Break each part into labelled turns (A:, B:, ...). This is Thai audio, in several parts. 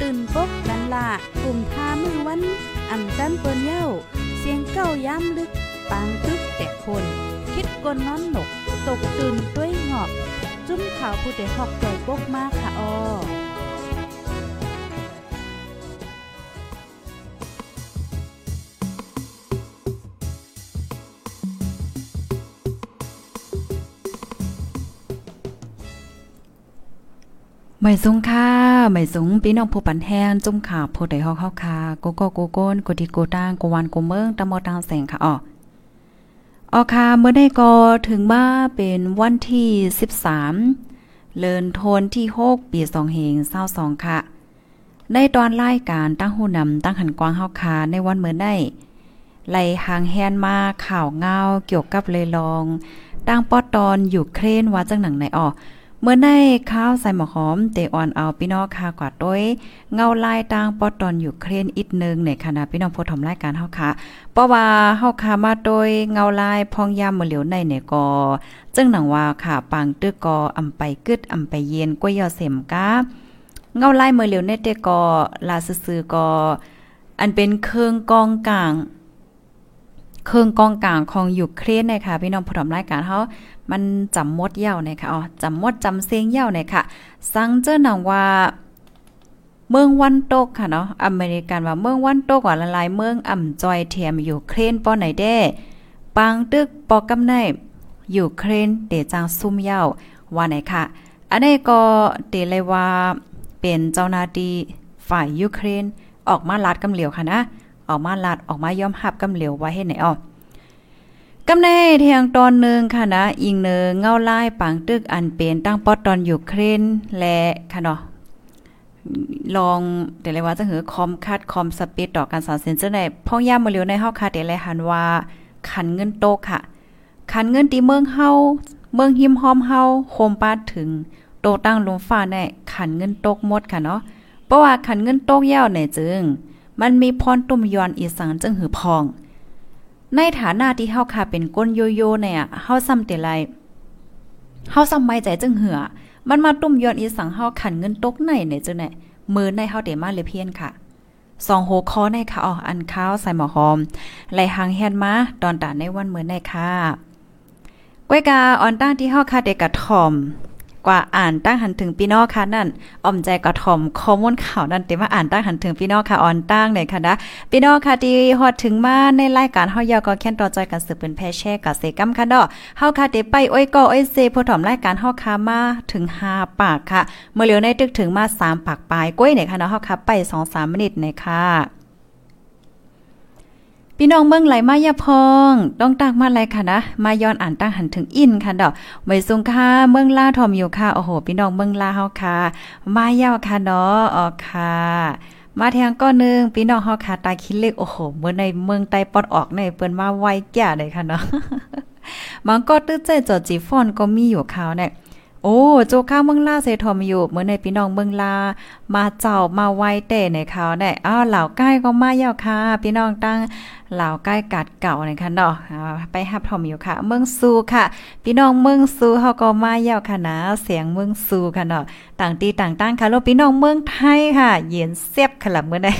A: ตื่นปกกันละกลุ่มทามือวัน อันจันเปิ้นเย้า เสียงเก้าย้ำลึก ปางตึกแต่คน คิดกนนอนหนก ตกตื่นด้วยหงอบ จุ้มข่าวผู้เด็กหอกใจปกมากค่ะออ
B: ไม่สูงค่ะไม่สูงพี่น้องผู้ปันแห้งจุ่มข่าวผู้ใดฮอกเฮาค่ะโกโก้โกโก้นกดิโกตางกวันกเมืองตะมอตางแสงค่ะอ๋อออค่ะเมื่อได้ก็ถึงมาเป็นวันที่ 13 เลินโทนที่ 6 ปี2เฮง22ค่ะ ในตอนรายการตั้งหูนำตั้งหันกวางเฮาค่ะในวันเมื่อได้ไหลหางแฮนมาข่าวเงาเกี่ยวกับเลยลอง ตั้งปอตอนอยู่เครนว่าจังหนังไหนออ เมื่อในข้าวใส่หมอหอมเตออนเอาพี่น้องค่ะกว่าต้วย เงาลายตางปอตอนอยู่เครนอีกนึงในคณะพี่น้องผู้ทำรายการเฮาค่ะเพราะว่าเฮาค่ะมาโดยเงาลายพองยามมื้อเหลียวในเนี่ยก็จึงหนังว่าค่ะปังตึกก็อำไปกึดอำไปเย็นกวยยอเสมกาเงาลายมื้อเหลียวในเตก็ลาซื่อๆก็อันเป็นเครื่องกองกลาง เครื่องกองกลางของยูเครนนะคะพี่น้องผู้ทำรายการเฮามันจำมดเย่านะคะอ๋อจำมดจำเสียงเย่านะคะสังเจอหนังว่าเมืองวันโตกค่ะเนาะอเมริกันว่าเมืองวันโตกว่าละลายเมืองอ่ำจอยเทียมอยู่เครนป้อไหนแด้ปังตึกปอกกำไนอยู่เครนเตจางซุ่มเย่าว่าไหนค่ะ อันนี้ก็เตเลยว่าเป็นเจ้าหน้าที่ฝ่ายยูเครนออกมาลัดกำเหลียวค่ะนะ ออกมาลัดออกมายอมหับกำเหลียวไว้ให้ไหนอ๋อกำในเทียงตอนหนึ่งค่ะนะอิงเนือเงาไลายปังตึกอันเป็นตั้งปอดตอนอยู่เครนและค่ะเนาะลองเดี๋ยวเลยว่าจะหือคอมคัดคอมสปีดต่อการสอนเซนเซอร์ในพ่องย่ามมาเร็วในเฮาค่ะเดี๋ยวเลยหันว่าขันเงินโตค่ะ ขันเงินตีเมืองเฮาเมืองหิมหอมเฮาโคมปาดถึงโตตั้งลมฟ้าในขันเงินโตกหมดค่ะเนาะเพราะว่าขันเงินโตกยาวในจึง มันมีพรตุ่มยอนอีสานจึงหือพอง ในฐานะที่เฮาค่ะเป็นก้นโยโย่เนี่ยเฮาซ้ำแต่ไรเฮาซ้ำไม่ใจจึงเหือ มันมาตุ้มยอนอีสังเฮาขันเงินตกไหนเนี่ยจังไหนมือในเฮาเดมาเลยเพียนค่ะสองโหคอในค่ะอ๋ออันข้าวใส่หมอหอมไหลหางแฮนมาตอนตาในวันมือในค่ะก้วยกาออนต้าที่เฮาค่ะเด็กกะถ่อม กว่าอ่านตั้งหันถึงพี่น้องค่ะนั่นอ่อมใจกระถ่อมข้อมูลข่าวนั่นเต็มว่าอ่านตั้งหันถึงพี่น้องค่ะออนตั้งเลยค่ะนะพี่น้องค่ะที่ฮอดถึงมาในรายการเฮายาก็แค่นต่อใจกันสืบเป็นแพแช่กับเซกัมค่ะเนาะเฮาค่ะเตไปอ้อยก็อ้อยเซผู้ถ่อมรายการเฮาค่ะมาถึง5ปากค่ะ เมื่อเหลียวในตึกถึงมา3ปากปลายก้อยเนี่ยค่ะเนาะเฮาค่ะไป2-3มินิทเนี่ยค่ะ พี่น้องเมืองไหลมายาพอง ต้องตักมาไรค่ะนะ มาย้อนอ่านตั้งหันถึงอินค่ะดอกไว้สุงค่ะเมืองลาทอมอยู่ค่ะ โอ้โห พี่น้องเมืองลาเฮาค่ะ มายาวค่ะเนาะอ๋อค่ะมาแทงก้อนนึงพี่น้องเฮาค่ะตายคิดเลขโอ้โหเมื่อในเมืองใต้ปอดออกในเปิ้นมาไวแก่เลยค่ะเนาะมันก็ตื้อใจจอจีฟอนก็มีอยู่ข่าเนี่ย โอ้โจข้าเมืองลาเซทอมอยู่เมื่อในพี่น้องเมืองลา มาเจ้ามาไว้แต่ในเขาได้อ้าวเหล่าใกล้ก็มาเยาค่ะ พี่น้องตั้งเหล่าใกล้กัดเก่าในค่ะเนาะไปฮับทอมอยู่ค่ะ เมืองซูค่ะ พี่น้องเมืองซูเฮาก็มาเยาค่ะนะเสียงเมืองซูค่ะเนาะต่างตีต่างตั้งค่ะแล้วพี่น้องเมืองไทยค่ะ เย็นเสียบค่ะล่ะเมื่อใด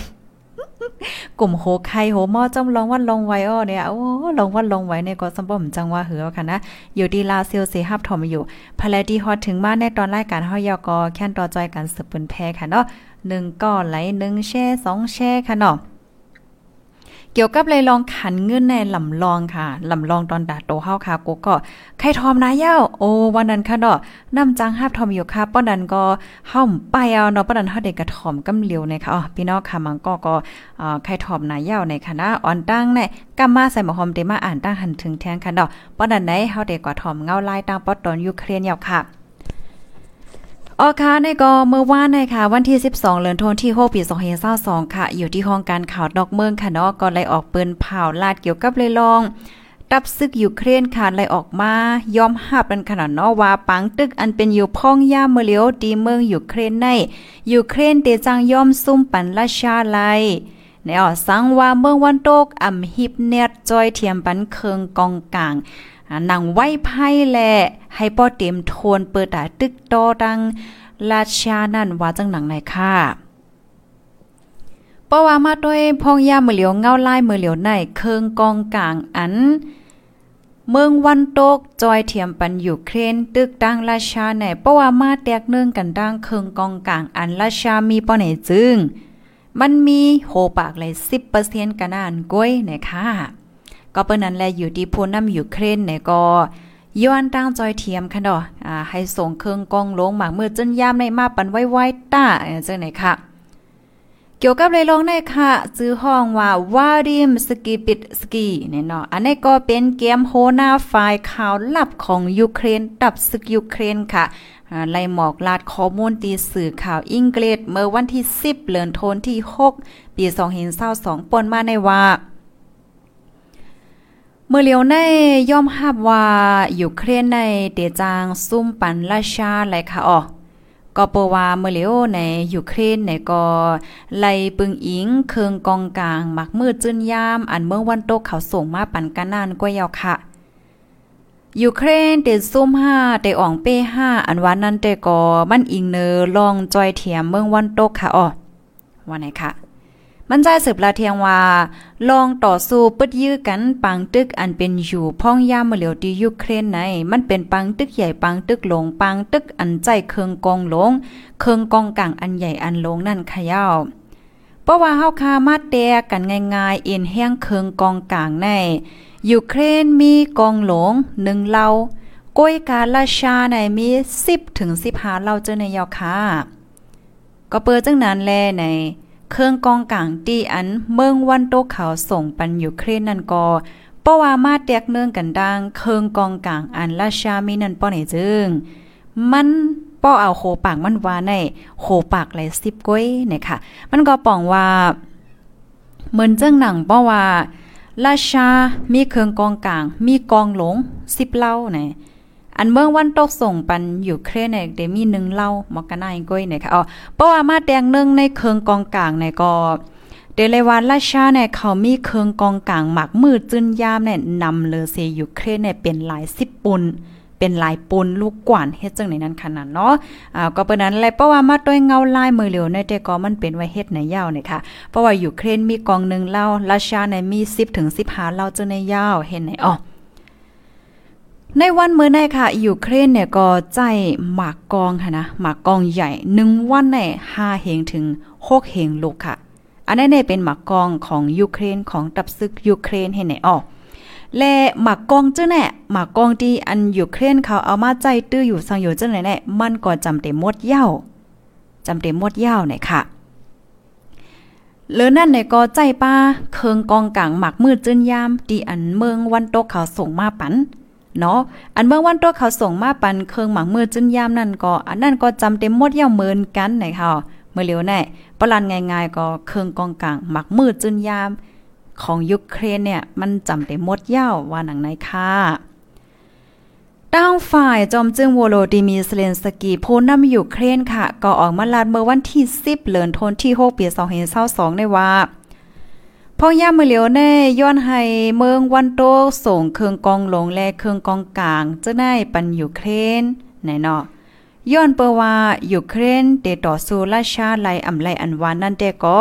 B: กลุ่มโหไข่โหหม้อจ้อมลองวันลงไว้อ้อเนี่ยโอ้ลองวันลงไว้เนี่ยก็สมบ่มจังว่าเหือค่ะนะอยู่ดีลาเซียวเซฮับถมอยู่ภายดีฮอดถึงมาในตอนรายการห้อยอกอแค่นต่อจอยกันสืบปืนแพ้ค่ะเนาะ1ก้อนไหล1แช่งแช่ค่ะเนาะ กี่ยวกับเลยลองขันเงินในลำลองค่ะลำลองตอนดาโตเฮาค่ะกูก็ใครทอมนะเย้าโอ้วันนั้นค่ะเนาะนำจังฮับทอมอยู่ค่ะป้อนนั้นก็เฮาไปเอาเนาะป้อนนั้นเฮาเด็กกระทอมกำเหลียวในค่ะอ๋อพี่น้องค่ะมังก็ก็อ่าใครทอมนะเย้าในคณะอ่อนตั้งในกำมาใส่หมอหอมเดมาอ่านตั้งหันถึงแทงค่ะเนาะป้อนนั้นไหนเฮาเด็กกระทอมเงาลายตั้งป้อนตอนยูเครนเยาค่ะ ออค่ะในก็เมื่อวานในค่ะ วันที่ 12เดือนธันวาคมที่6ปี2022ค่ะ อยู่ที่ห้องการข่าวนอกเมืองค่ะเนาะก็เลยออกปืนเผาลาดเกี่ยวกับเลยลองตับซึกยูเครนค่ะเลยออกมายอมหับเป็นขนาดเนาะว่าปังตึกอันเป็นอยู่พ่องย่าเมเลียวดีเมืองยูเครนในยูเครนเตจังยอมซุ่มปันราชาไลในออสังว่าเมืองวันโตกอำฮิบเนตจอยเทียมปันเคิงกองกลาง นังไว้ไพ่แหละ ให้ป้อเต็มโทนเปิดตาตึกตอดังราชานั่นว่าจังหนังไหนค่ะเพราะว่ามาด้วยพองยามือเหลียวเงาลายมือเหลียวในเคิงกองกลางอัน เมืองวันโตกจอยเทียมปันอยู่เครนตึกดังราชาไหนเพราะว่ามาแตกเนื่องกันดังเคิงกองกลางอันราชามีป้อไหนจึง มันมีโหปากเลย10%กันนานก้อยนะคะ ก็เปิ้นนั้นแลอยู่ที่พูน้ำอยู่เครนเนี่ยก็ย้อนตั้งจอยเทียมค่ะดออ่าให้ส่งเครื่องกองลงหมากมือจนยามในมาปันไว้ไว้ต้าจังไหนค่ะเกี่ยวกับเลยลองได้ค่ะซื้อห้องว่าวาริมสกีปิดสกีเนี่ยเนาะอันนี้ก็เป็นเกมโฮนาไฟล์ข่าวลับของยูเครนดับศึกยูเครนค่ะไล่หมอกลาดข้อมูลตีสื่อข่าวอังกฤษเมื่อวันที่ 10เดือนธันวาคมที่ 6 ปี 2022ปนมาในว่า เมื่อเลียวในย่อมหับว่าอยู่เครนในเดจางซุ่มปันราชาไหลค่ะอ๋อก็เปว่าเมื่อเลียวในยูเครนในก็ไล่ปึงอิงเคืองกองกลางมักมืดจื้นยามอันเมื่อวันโตกเขาส่งมาปันกันนานกว่ายาวค่ะยูเครนเตซุ่มห้าเตอ่องเป้ห้าอันวันนั้นเตก็มันอิงเนอลองจอยเถียมเมืองวันโตกค่ะอ๋อว่าไหนค่ะ มันใจสืบลาเทียงว่า ลองต่อสู้ปึดยื้อกันปังตึกอันเป็นอยู่พ่องยามมาเหลียวที่ยูเครนในมันเป็นปังตึกใหญ่ปังตึกหลงปังตึกอันใจเคืองกองหลงเคืองกองกลางอันใหญ่อันหลงนั่นขย่าวเพราะว่าเฮาคามาแตกันง่ายๆเอ็นแห้งเคืองกองกลางในยูเครนมีกองหลงหนึ่งเล่าก้อยกาลาชาในมี10ถึง15เล่าเจอในยาวค่ะก็เปิดจังนั้นแลใน เครื่องกองกลางตีอันเมืองวันโตเขาส่งปันยูเครนนั่นก็เพราะว่ามาแตกเนื่องกันดังเครื่องกองกลางอันราชามีนั่นป้อไหนจึง มันป้อเอาโหปากมันว่าในโหปากไหลสิบก้อยเนี่ยค่ะ มันก็ป่องว่าเหมือนเจ้งหนังป้อว่าราชามีเครื่องกองกลาง มีกองหลงสิบเล่าเนี่ย อันเมืองวันตกส่งปันอยู่เครนเนี่ยเดมีหนึ่งเล่ามอกกันนายก้อยเนี่ยค่ะอ๋อเพราะว่ามาแดงหนึ่งในเคืองกองกลางเนี่ยก็เดลวานราชาเนี่ยเขามีเคืองกองกลางหมักมือจืนยามเนี่ยนำเลเซอยู่เครนเนี่ยเป็นหลายสิบปุนเป็นลายปูนลูกกว่านเฮ็ดจังในนั้นขนาดเนาะอ่าก็เปิ้นนั้นแหละเพราะว่ามาด้วยเงาลายมือเหลียวในแต่ก็มันเป็นไว้เฮ็ดในยาวนี่ค่ะ เพราะว่าอยู่เครนมีกองนึงเล่าราชาเนี่ยมี 10ถึง15เล่าจังในยาวเห็นไหนอ๋อ ในวันเมื่อในค่ะยูเครนเนี่ยก็ใจหมากกองค่ะนะหมากกองใหญ่หนึ่งวันในห้าเหงถึงหกเหงลูกค่ะ อันนี้เนี่ยเป็นหมากกองของยูเครนของตับซึกยูเครนให้ไหนออกและหมากกองเจ้าแน่หมากกองที่อันยูเครนเขาเอามาใจตื้ออยู่สังอยู่เจ้าไหนแน่มันก็จำเต็มมดเย้าจำเต็มมดเย้าเนี่ยค่ะเลือนั่นในก็ใจป้าเคืองกองกลางหมักมืดจื้นยามดีอันเมืองวันโตเขาส่งมาปัน เนาะอันเมื่อวันตัวเขาส่งมาปันเครื่องหมักมือจึนยามนั่นก็อันนั่นก็จำเต็มหมดเย่าเมือนกันไหนค่ะเมื่อเร็วแน่ปลันง่ายๆก็เครื่องกองกลางหมักมือจึนยามของยูเครนเนี่ยมันจำเต็มหมดเย่าว่าหนังไหนค่ะด้านฝ่ายจอมจึงโวโลดิมีสเลนสกีผู้นำยูเครนค่ะ ก็ออกมาลาดเมื่อวันที่ 10เดือนธันวาคมที่ 6 ปี 2022ในว่า พ่อย่ามือเหลียวแน่ย้อนให้เมืองวันโตส่งเครื่องกองหลงและเครื่องกองกลางจะได้ปันยูเครนแน่เนาะย้อนเปว่ายูเครนเตต่อสู้ราชาไลอำไลอันวานนั่นแต่ก็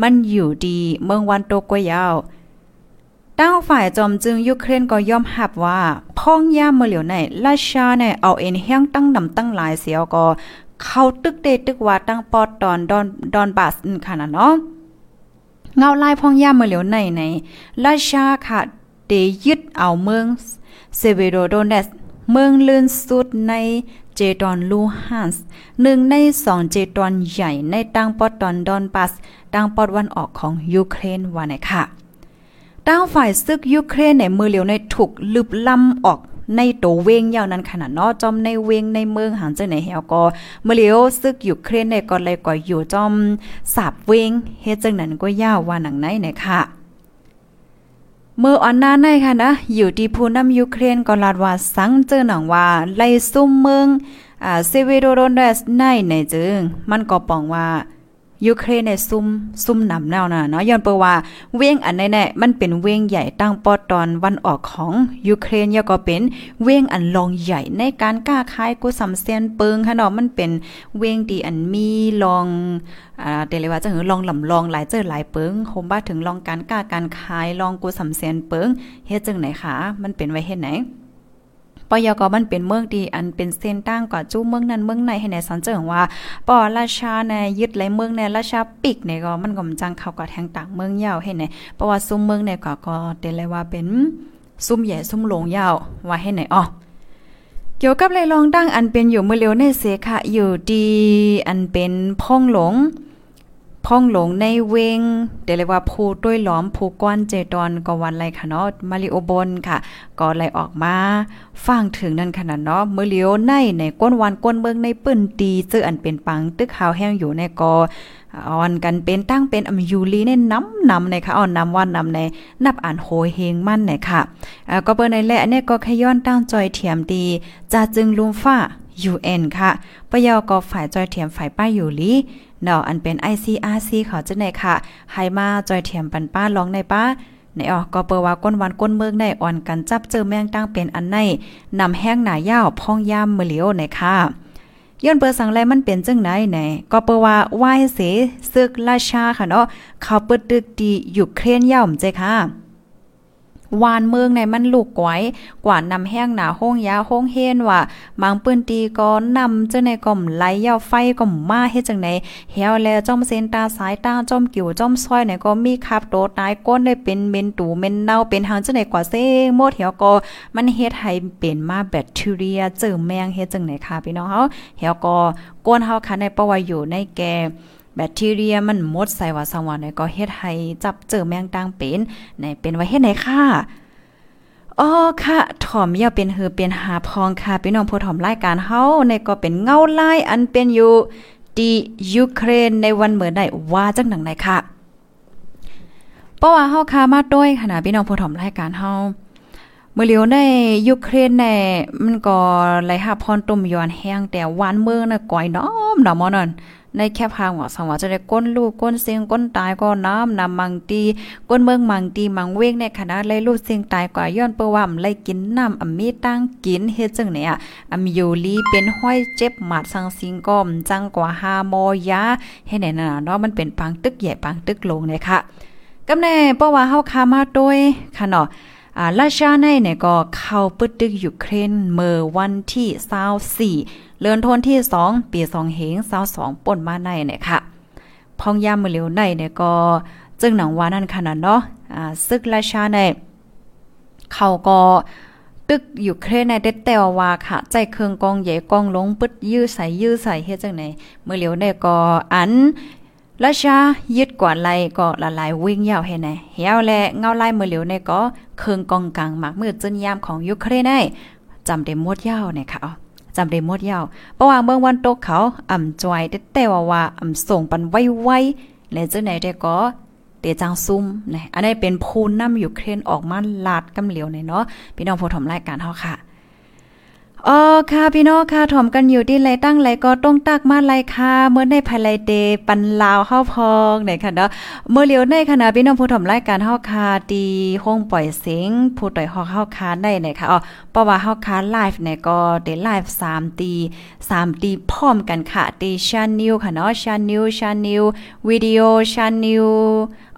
B: มันอยู่ดีเมืองวันโตกว่ายาวตั้งฝ่ายจอมจึงยูเครนก็ยอมหับว่าพ่องย่าเมื่อเหลียวในราชาเน่ยเอาเอ็นแห้งตั้งนำตั้งหลายเสียวก็ เข้าตึกเตตึกว่าตั้งปอดตอนดอนดอนบาสขนาดเนาะ เงาลายพองย่าเมื่อเหลียวในในราชาค่ะเดยึดเอาเมืองเซเวโรโดเนสเมืองลื่นสุดในเจตอนลูฮันส์หนึ่งในสองเจตอนใหญ่ในตังปอดตอนดอนปัสตังปอดวันออกของยูเครนว่าไหนค่ะตั้งฝ่ายซึกยูเครนในมือเหลียวในถูกลึบล้ำออก ในโตเวงยาวนั้นขนาดเนาะจอมในเวงในเมืองหันจังไหนเฮาก็เมื่อเลียวซึกอยู่เครนในก็เลยก็อยู่จอมสาบเวงเฮ็ดจังนั้นก็ยาวว่าหนังไหนเนี่ค่ะเมื่ออันนาในค่ะนะอยู่ที่ผู้นำยูเครนก็ลาดว่าสังเจอหนังว่าไล่ซุ่มเมืองอ่าเซเวโดโรนเดสในในจึงมันก็ปองว่า ยูเครนในซุ่มซุ่มนำแนวน่ะเนาะย้อนเปว่าเวียงอันแน่ๆมันเป็นเวียงใหญ่ตั้งปอดตอนวันออกของยูเครนยก็เป็นเวียงอันลองใหญ่ในการกล้าขายกูสำเซียนเปิงค่ะเนาะมันเป็นเวียงดีอันมีลองอ่าเดเลยว่าจะหือลองลำลองหลายเจอหลายเปิงโฮมบ้าถึงลองการกล้าการขายลองกูสำเซียนเปิงเฮ็ดจังไหนคะมันเป็นไว้เฮ็ดไหน ปอยก็มันเป็นเมืองดีอันเป็นเส้นตั้งกว่าจู้เมืองนั้นเมืองในให้ในสันเจิงว่าปอราชาในยึดไหลเมืองในราชาปิกเนี่ยก็มันก็จังเข้ากับแทงต่างเมืองยาวให้ไหนเพราะว่าซุ้มเมืองเนี่ยก็ก็เดเลยว่าเป็นซุ้มใหญ่ซุ้มหลงยาวว่าให้ไหนอ๋อเกี่ยวกับเลยลองดั้งอันเป็นอยู่เมื่อเร็วในเสค่ะอยู่ดีอันเป็นพ่องหลง พ่องหลงในเวงเดี๋ยวเรียกว่าผู้ด้วยหลอมผู้ก้อนเจตอนก็วันไรค่ะเนาะมาริโอบนค่ะ ก็ไลออกมาฟังถึงนั่นขนาดเนาะเมื่อเลียวในในก้นวันก้นเมืองในปื้นตีซื้ออันเป็นปังตึกขาวแห้งอยู่ในกอออนกันเป็นตั้งเป็นอมยูลีในน้ำนำในค่ะอ่อนนำว่านำในนับอ่านโหยเฮงมั่นในค่ะก็เปิ้นในแหละเนี่ยก็ขย้อนตั้งจอยเทียมดีจะจึงลุมฟ้า UN ค่ะปยอก็ฝ่ายจอยเทียมฝ่ายป้ายอยู่ลีเนาะอันเป็น ICRC เขาจะไหนค่ะให้มาจอยเทียมปันป้าลองในป้าในออก็เปิว่าก้นวันก้นเมืองในอ่อนกันจับเจอแมงตั้งเป็นอันในนำแห้งหนายาวพองย่ามมือเหลียวในค่ะย้อนเปิดสังแลมันเป็นจังไหนไหนก็เปิว่าไหว้เสซึกราชาค่ะเนาะเขาเปิดตึกดีอยู่เครนย่อมใจค่ะ วานเมืองในมันลูกกวยกว่านำแห้งหนาห้องยาห้องเฮนว่าบางปืนตีก็นำเจ้าในก่อมไหลยาวไฟก็มมาเฮ็ดจังไหนเหี่ยวแลจ้อมเส้นตาสายตาจ้อมกิ่วจ้อมซอยเนี่ยก็มีคับโตตายก้นได้เป็นเมนตูเมนเน่าเป็นหางเจ้าไหนกว่าเซหมดเหี่ยวก็มันเฮ็ดให้เป็นมาแบคทีเรียเจอแมงเฮ็ดจังไหนค่ะพี่น้องเฮาเหี่ยวก็ก้นเฮาค่ะในประวัยอยู่ในแก แบคทีเรียมันหมดใส่ว่าสังวาเนี่ยก็เฮ็ดให้จับเจอแมงต่างเป็นในเป็นไว้เฮ็ดไหนค่ะอ๋อค่ะถ่อมอย่าเป็นเฮือเป็นหาพองค่ะพี่น้องผู้ถ่อมรายการเฮาในก็เป็นเงาลายอันเป็นอยู่ดียูเครนในวันเหมือนได้ว่าจังหนังไหนค่ะเพราะว่าเฮาคามาด้วยขนาดพี่น้องผู้ถ่อมรายการเฮาเมื่อเลียวในยูเครนในมันก็ไหลหาพรตุ่มยอนแห้งแต่หวานเมืองน่ะก้อยน้อมดอกมอนั่น ในแคบพางว่าสังวาจะได้ก้นลูกก้นเสียงก้นตายก็น้ำนำมังตีก้นเมืองมังตีมังเวงในคณะไล่ลูกเสียงตายกว่าย้อนเปว่าไล่กินน้ำอมีตั้งกินเฮ็ดจังเนี่ยอำยูลีเป็นห้อยเจ็บหมัดสังสิงก้มจังกว่าหาโมยาให้ไหนน่ะเนาะมันเป็นปังตึกใหญ่ปังตึกลงเลยค่ะกำแน่เพระว่าเฮาคามาโดยค่ะเนาะอ่าราชาในเนี่ยก็เข้าปึดตึกยูเครนเมื่อวันที่24 เลือนทนที่สองปีสองเหงเศร้าสองป่นมาในเนี่ยค่ะพองยามมือเหลียวในเนี่ยก็จึงหนังวานั่นขนาดเนาะอ่าซึกราชาในเขาก็ตึกอยู่เครในเด็ดแต่ว่าค่ะ ใจเครื่องกองใหญ่กองลงปึดยื้อใส่ยื้อใส่เฮ็ดจังไหนเมื่อเหลียวได้ก็อันราชายึดกว่าไรก็ละลายวิ่งยาวให้ไหนเหี่ยวแลเงาไล่เมื่อเหลียวในก็เครื่องกองกลางหมักมือจนยามของยูเครนได้จำได้หมดยาวเนี่ยค่ะ จำได้หมดยาวเพราะว่าเมืองวันตกเขาอ่ำจอยแต่ว่าว่าอ่ำส่งปันไว้ๆและจังไหนได้ก็เตจังซุ่มนะอันนี้เป็นพูนนำอยู่เครนออกมาลาดกำเหลียวในเนาะพี่น้องผู้ชมรายการเฮาค่ะ อ๋อค่ะพี่น้องค่ะถ่อมกันอยู่ที่ไรตั้งไรก็ต้องตักมาไรค่ะเมื่อในภายไรเดปันลาวเฮาพองไหนค่ะเนาะเมื่อเลียวในขณะพี่น้องผู้ถ่อมรายการเฮาค่ะดีห้องปล่อยเสียงผู้ต่อยฮอกเฮาค่ะได้ไหนค่ะอ๋อเพราะว่าเฮาค่ะไลฟ์เนี่ยก็ได้ไลฟ์3ตี3ตีพร้อมกันค่ะตีชันนิวค่ะเนาะชันนิวชันนิววิดีโอชันนิว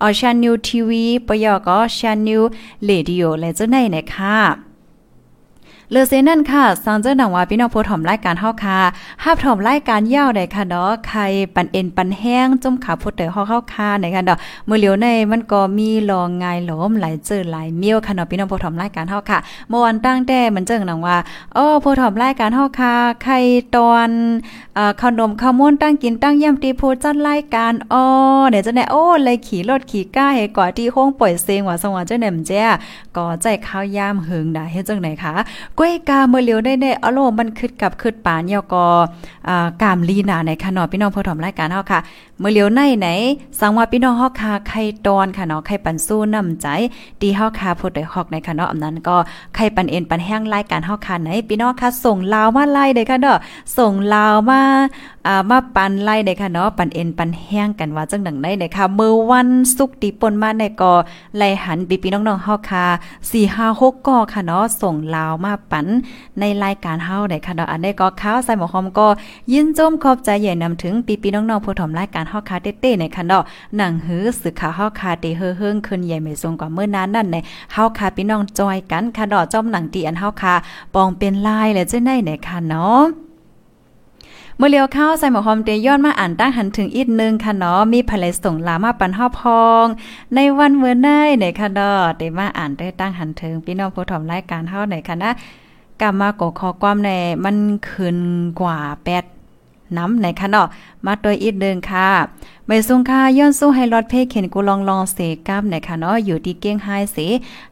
B: อ๋อชันนิวทีวีปยอก็ชันนิวเรดิโอและจังไหนนะคะ เลอเซนั่นค่ะสังเจอหนังว่าพี่น้องผู้ถ่อมรายการเฮาค่ะฮับถ่อมรายการยาวได้ค่ะเนาะใครปันเอ็นปันแห้งจุ่มขาผู้เตอเฮาเข้าค่ะในค่ะเนาะมื้อเหลียวในมันก็มีรองงายหลอมหลายเจอหลายเมียวค่ะเนาะพี่น้องผู้ถ่อมรายการเฮาค่ะเมื่อวันตั้งแต่มันเจิงหนังว่าอ้อผู้ถ่อมรายการเฮาค่ะใครตอนเอ่อขนมข้าวม้วนตั้งกินตั้งย่ำตีผู้จัดรายการอ้อเดี๋ยวจะแน่โอ้เลยขี่รถขี่ก้าให้ก่อที่ห้องปล่อยเซงว่าสว่าเจ้าแหนมแจ้ก็ใจข้าวยามหึงได้เฮ็ดจังไหนคะก้อยกาเมื่อเหลียวได้ได้อโลมันคึดกับคึดปานยอกอกามลีนาในค่ะเนาะพี่น้องผู้ถมรายการเฮาค่ะ เมื่อเหลียวในไหนสังว่าพี่น้องเฮาค่ะไข่ตอนค่ะเนาะไข่ปันสู้น้ำใจดีเฮาค่ะผู้ใดฮอกในค่ะเนาะอำนั้นก็ไข่ปันเอ็นปันแห้งรายการเฮาค่ะไหนพี่น้องค่ะส่งลาวมาไล่ได้ค่ะเนาะส่งลาวมาอ่ามาปันไล่ได้ค่ะเนาะปันเอ็นปันแห้งกันว่าจังดังได้เด้ค่ะเมื่อวันศุกร์ที่ปนมาในก็ไล่หันพี่พี่น้องๆเฮาค่ะ4 5 6ก็ค่ะเนาะส่งลาวมาปันในรายการเฮาได้ค่ะเนาะอันได้ก็ข้าวใส่หมอหอมก็ยินจมขอบใจใหญ่นำถึงปีปีน้องๆผู้ถมรายการเฮาคาเต้ๆในค่ะเนาะหนังหื้อสึกข่าวเฮาคาเตเฮอเฮิงขึ้นใหญ่ไม่ทรงกว่าเมื่อนานนั่นในเฮาคาพี่น้องจอยกันค่ะเนาะจ้อมหนังตีอันเฮาคาปองเป็นลายและจ้าได๋ในค่ะเนาะ เมื่อเลียวเข้าใส่หมอหอมเตย้อนมาอ่านตั้งหันถึงอีกนึงค่ะเนาะมีภรรยส่งลามาปันหอบพอง ในวันเมื่อไน้ในค่ะเนาะเตมาอ่านได้ตั้งหันถึงพี่น้องผู้ถมรายการเฮาไหนค่ะนะกลับมาก็ขอความในมันขึ้นกว่า8 น้ำในคะเนาะมาโดยอีกนึงค่ะไม่สูงค่าย้อนสู้ให้รถเพเข็นกูลองลองเสกับในคะเนาะอยู่ที่เก้งไฮเส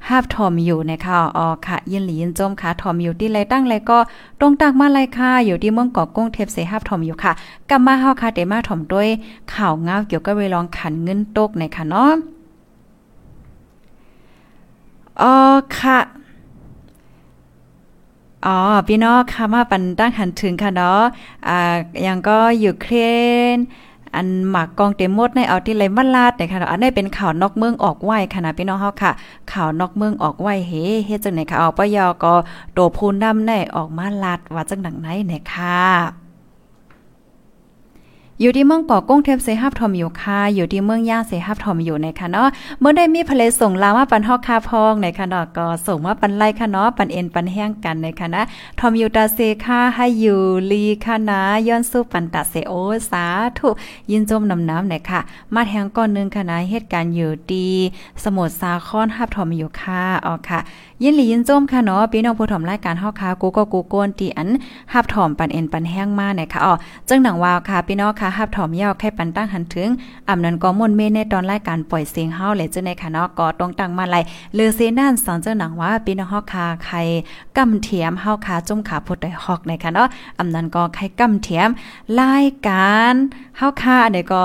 B: หาบทอมอยู่ในค่ะอ๋อค่ะ ยินหลียินจมค่ะทอมอยู่ที่ไรตั้งไรก็ตรงตักมาไรค่ะอยู่ที่เมืองเกาะกุ้งเทพเสหาบทอมอยู่ค่ะกลับมาเฮาค่ะเดมาถอมด้วยข่าวเงาเกี่ยวกับเวลองขันเงินตกในคะเนาะอ๋อค่ะ อ๋อพี่น้องค่ะมาปันตั้งหันถึงค่ะเนาะอ่ายังก็อยู่เครนอันหมากกองเต็มหมดในเอาที่ไรมาลาดเนี่ยค่ะอันนี้เป็นข่าวนอกเมืองออกไหวค่ะนะพี่น้องเฮาค่ะ ข่าวนอกเมืองออกไหวเฮเฮ็ดจังไหนค่ะเอาปยอก็โตพูนดำในออกมาลาดว่าจังดังไหนเนี่ยค่ะ อยู่ที่เมืองเกาะกุ้งเทพเสฮับทอมอยู่ค่ะอยู่ที่เมืองย่าเสฮับทอมอยู่ในค่ะเนาะเมื่อได้มีเพลส่งลามาปันฮอกคาพองในค่ะเนาะก็ส่งมาปันไล่ค่ะเนาะปันเอ็นปันแห้งกันในค่ะนะทอมอยู่ตาเซค่ะให้อยู่ลีค่ะนะย้อนสู้ปันตาเซโอสาธุยินจมน้ำน้ำในค่ะ มาแทงก้อนนึงค่ะนะเหตุการณ์อยู่ดีสมุทรสาครฮับทอมอยู่ค่ะอ๋อค่ะ ยินหลียินจมค่ะเนาะพี่น้องผู้ถมรายการเฮาค่ะกูก็กูโกนตีอันฮับถอมปันเอ็นปันแห้งมาเนี่ยค่ะอ๋อจังหนังวาวค่ะพี่น้องค่ะฮับถอมยาวแค่ปันตั้งหันถึงอำนั้นก็มนเมในตอนรายการปล่อยเสียงเฮาเลยจ้าในค่ะเนาะก็ต้องตั้งมาไลเลือเซนั่นสอนเจ้าหนังว่าพี่น้องเฮาค่ะใครกำเทียมเฮาค่ะจุ่มขาพุดได้ฮอกในค่ะเนาะอำนั้นก็ใครกำเทียมรายการเฮาค่ะอันนี้ก็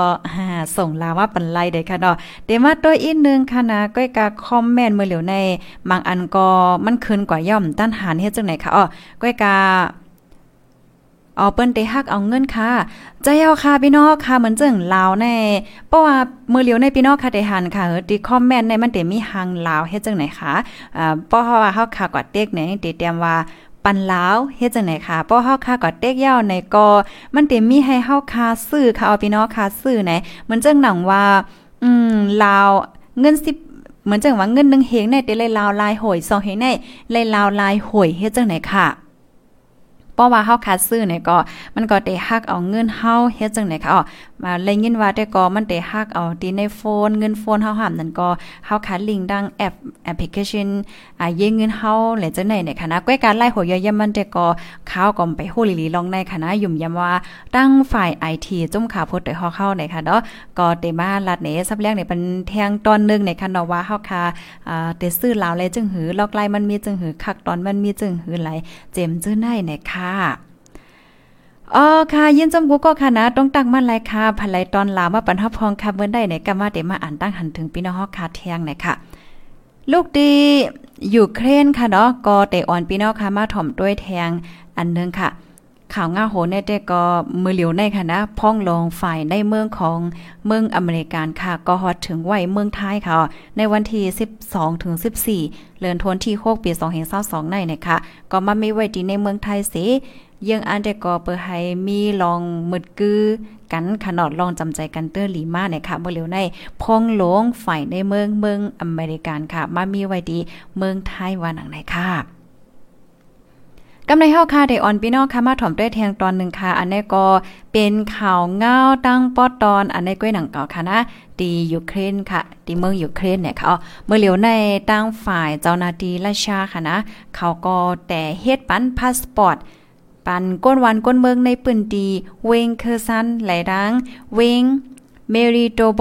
B: ส่งลาว่าปันไลได้ค่ะเนาะเดี๋ยวมาตัวอีกนึงค่ะนะก้อยกาคอมเมนต์เมื่อเหลียวในบางอันก็มันคืนกว่าย่อมต้านหานเฮ็ดจังไหนค่ะอ๋อก้อยกา เอ๋อเปิ้นเตฮักเอาเงินค่ะ ใจเอาค่ะพี่น้องค่ะเหมือนจังลาวแน่เพราะว่ามือเหลียวในพี่น้องค่ะได้หันค่ะเออที่คอมเมนต์ในมันเตมีหังลาวเฮ็ดจังไหนค่ะอ่าเพราะว่าเฮาค่ะกว่าเต็กไหนเตเตรียมว่าปันลาวเฮ็ดจังไหนค่ะเพราะเฮาค่าก็เต็กยาวในก็มันเต็มมีให้เฮาค่าซื้อค่ะเอาพี่น้องค่าซื้อไหนเหมือนจังหนังว่า อืมลาวเงิน10เหมือนจังว่าเงิน1เฮงในเตเลยลาวลายหอย2เฮงในเลยลาวลายหอยเฮ็ดจังไหนค่ะ เพราะว่าเฮาคัดซื้อเนี่ยก็มันก็ได้ฮักเอาเงินเฮาเฮ็ดจังได๋ค่ะอ๋อมาเลยยินว่าแต่ก็มันได้ฮักเอาที่ในโฟน เงินโฟนเฮาหามนั่นก็เฮาคัดลิงก์ดังแอปแอปพลิเคชันอ่าเยเงินเฮาและจังได๋เนี่ยค่ะนะก้อยการไล่หัวยอยมันแต่ก็ข้าวก็ไปโหลีลีลองในค่ะนะยุ่มยำว่าตั้งฝ่าย IT จุ่มขาพดได้ฮอเข้าในค่ะเนาะก็เตมาลัดเนซับแรกเนี่ยเป็นแทงตอนนึงในค่ะเนาะว่าเฮาค่ะอ่าเตซื้อลาวเลยจึงหือลอกไล่มันมีจึงหือคักตอนมันมีจึงหือไหลเจมจื้อในเนี่ยค่ะอ๋อค่ะยินจมกูก็ค่ะนะต้องตั้งมั่นไรค่ะภายตอนลาวมาปันทับพองค่ะเมื่อได้ไหนก็มาเดมาอ่านตั้งหันถึงพี่น้องฮอกคาเทียงหน่อยค่ะ ลูกดีอยู่เครนค่ะเนาะก็เตอ่อนพี่น้องค่ะมาถ่อมด้วยแทงอันนึงค่ะ ข่าวง่าโหเนเตก็มือเหลียวในค่ะนะพ้องลงฝ่ายในเมืองของเมืองอเมริกันค่ะ ก็ฮอดถึงไว้เมืองไทยค่ะ ในวันที่ 12ถึง14เดือนธันวาคมที่6ปี2022ในนะคะก็มาไม่ไว้ที่ในเมืองไทยสิยังอันแต่ก็เปิดให้มีลองมึดกือกันขนาดลองจำใจกันเตอร์หลีมาเนี่ยค่ะเมื่อเร็วในพองหลงฝ่ายในเมืองเมืองอเมริกันค่ะ มามีไว้ดีเมืองไทยว่าหนังไหนค่ะ กำในเฮาค่ะได้ออนพี่น้องค่ะมาถ่อมด้วยแทงตอนหนึ่งค่ะ อันนี้ก็เป็นข่าวเงาตั้งปอตอนอันนี้ก้อยหนังเก่าค่ะนะดียูเครนค่ะดีเมืองยูเครนเนี่ยค่ะเมื่อเหลียวในตั้งฝ่ายเจ้านาทีราชาค่ะนะ เขาก็แต่เฮ็ดปั้นพาสปอร์ตปันก้นวันก้นเมืองในปืนดีเวงเคอร์ซันไหลดังเวงเมริโตโบ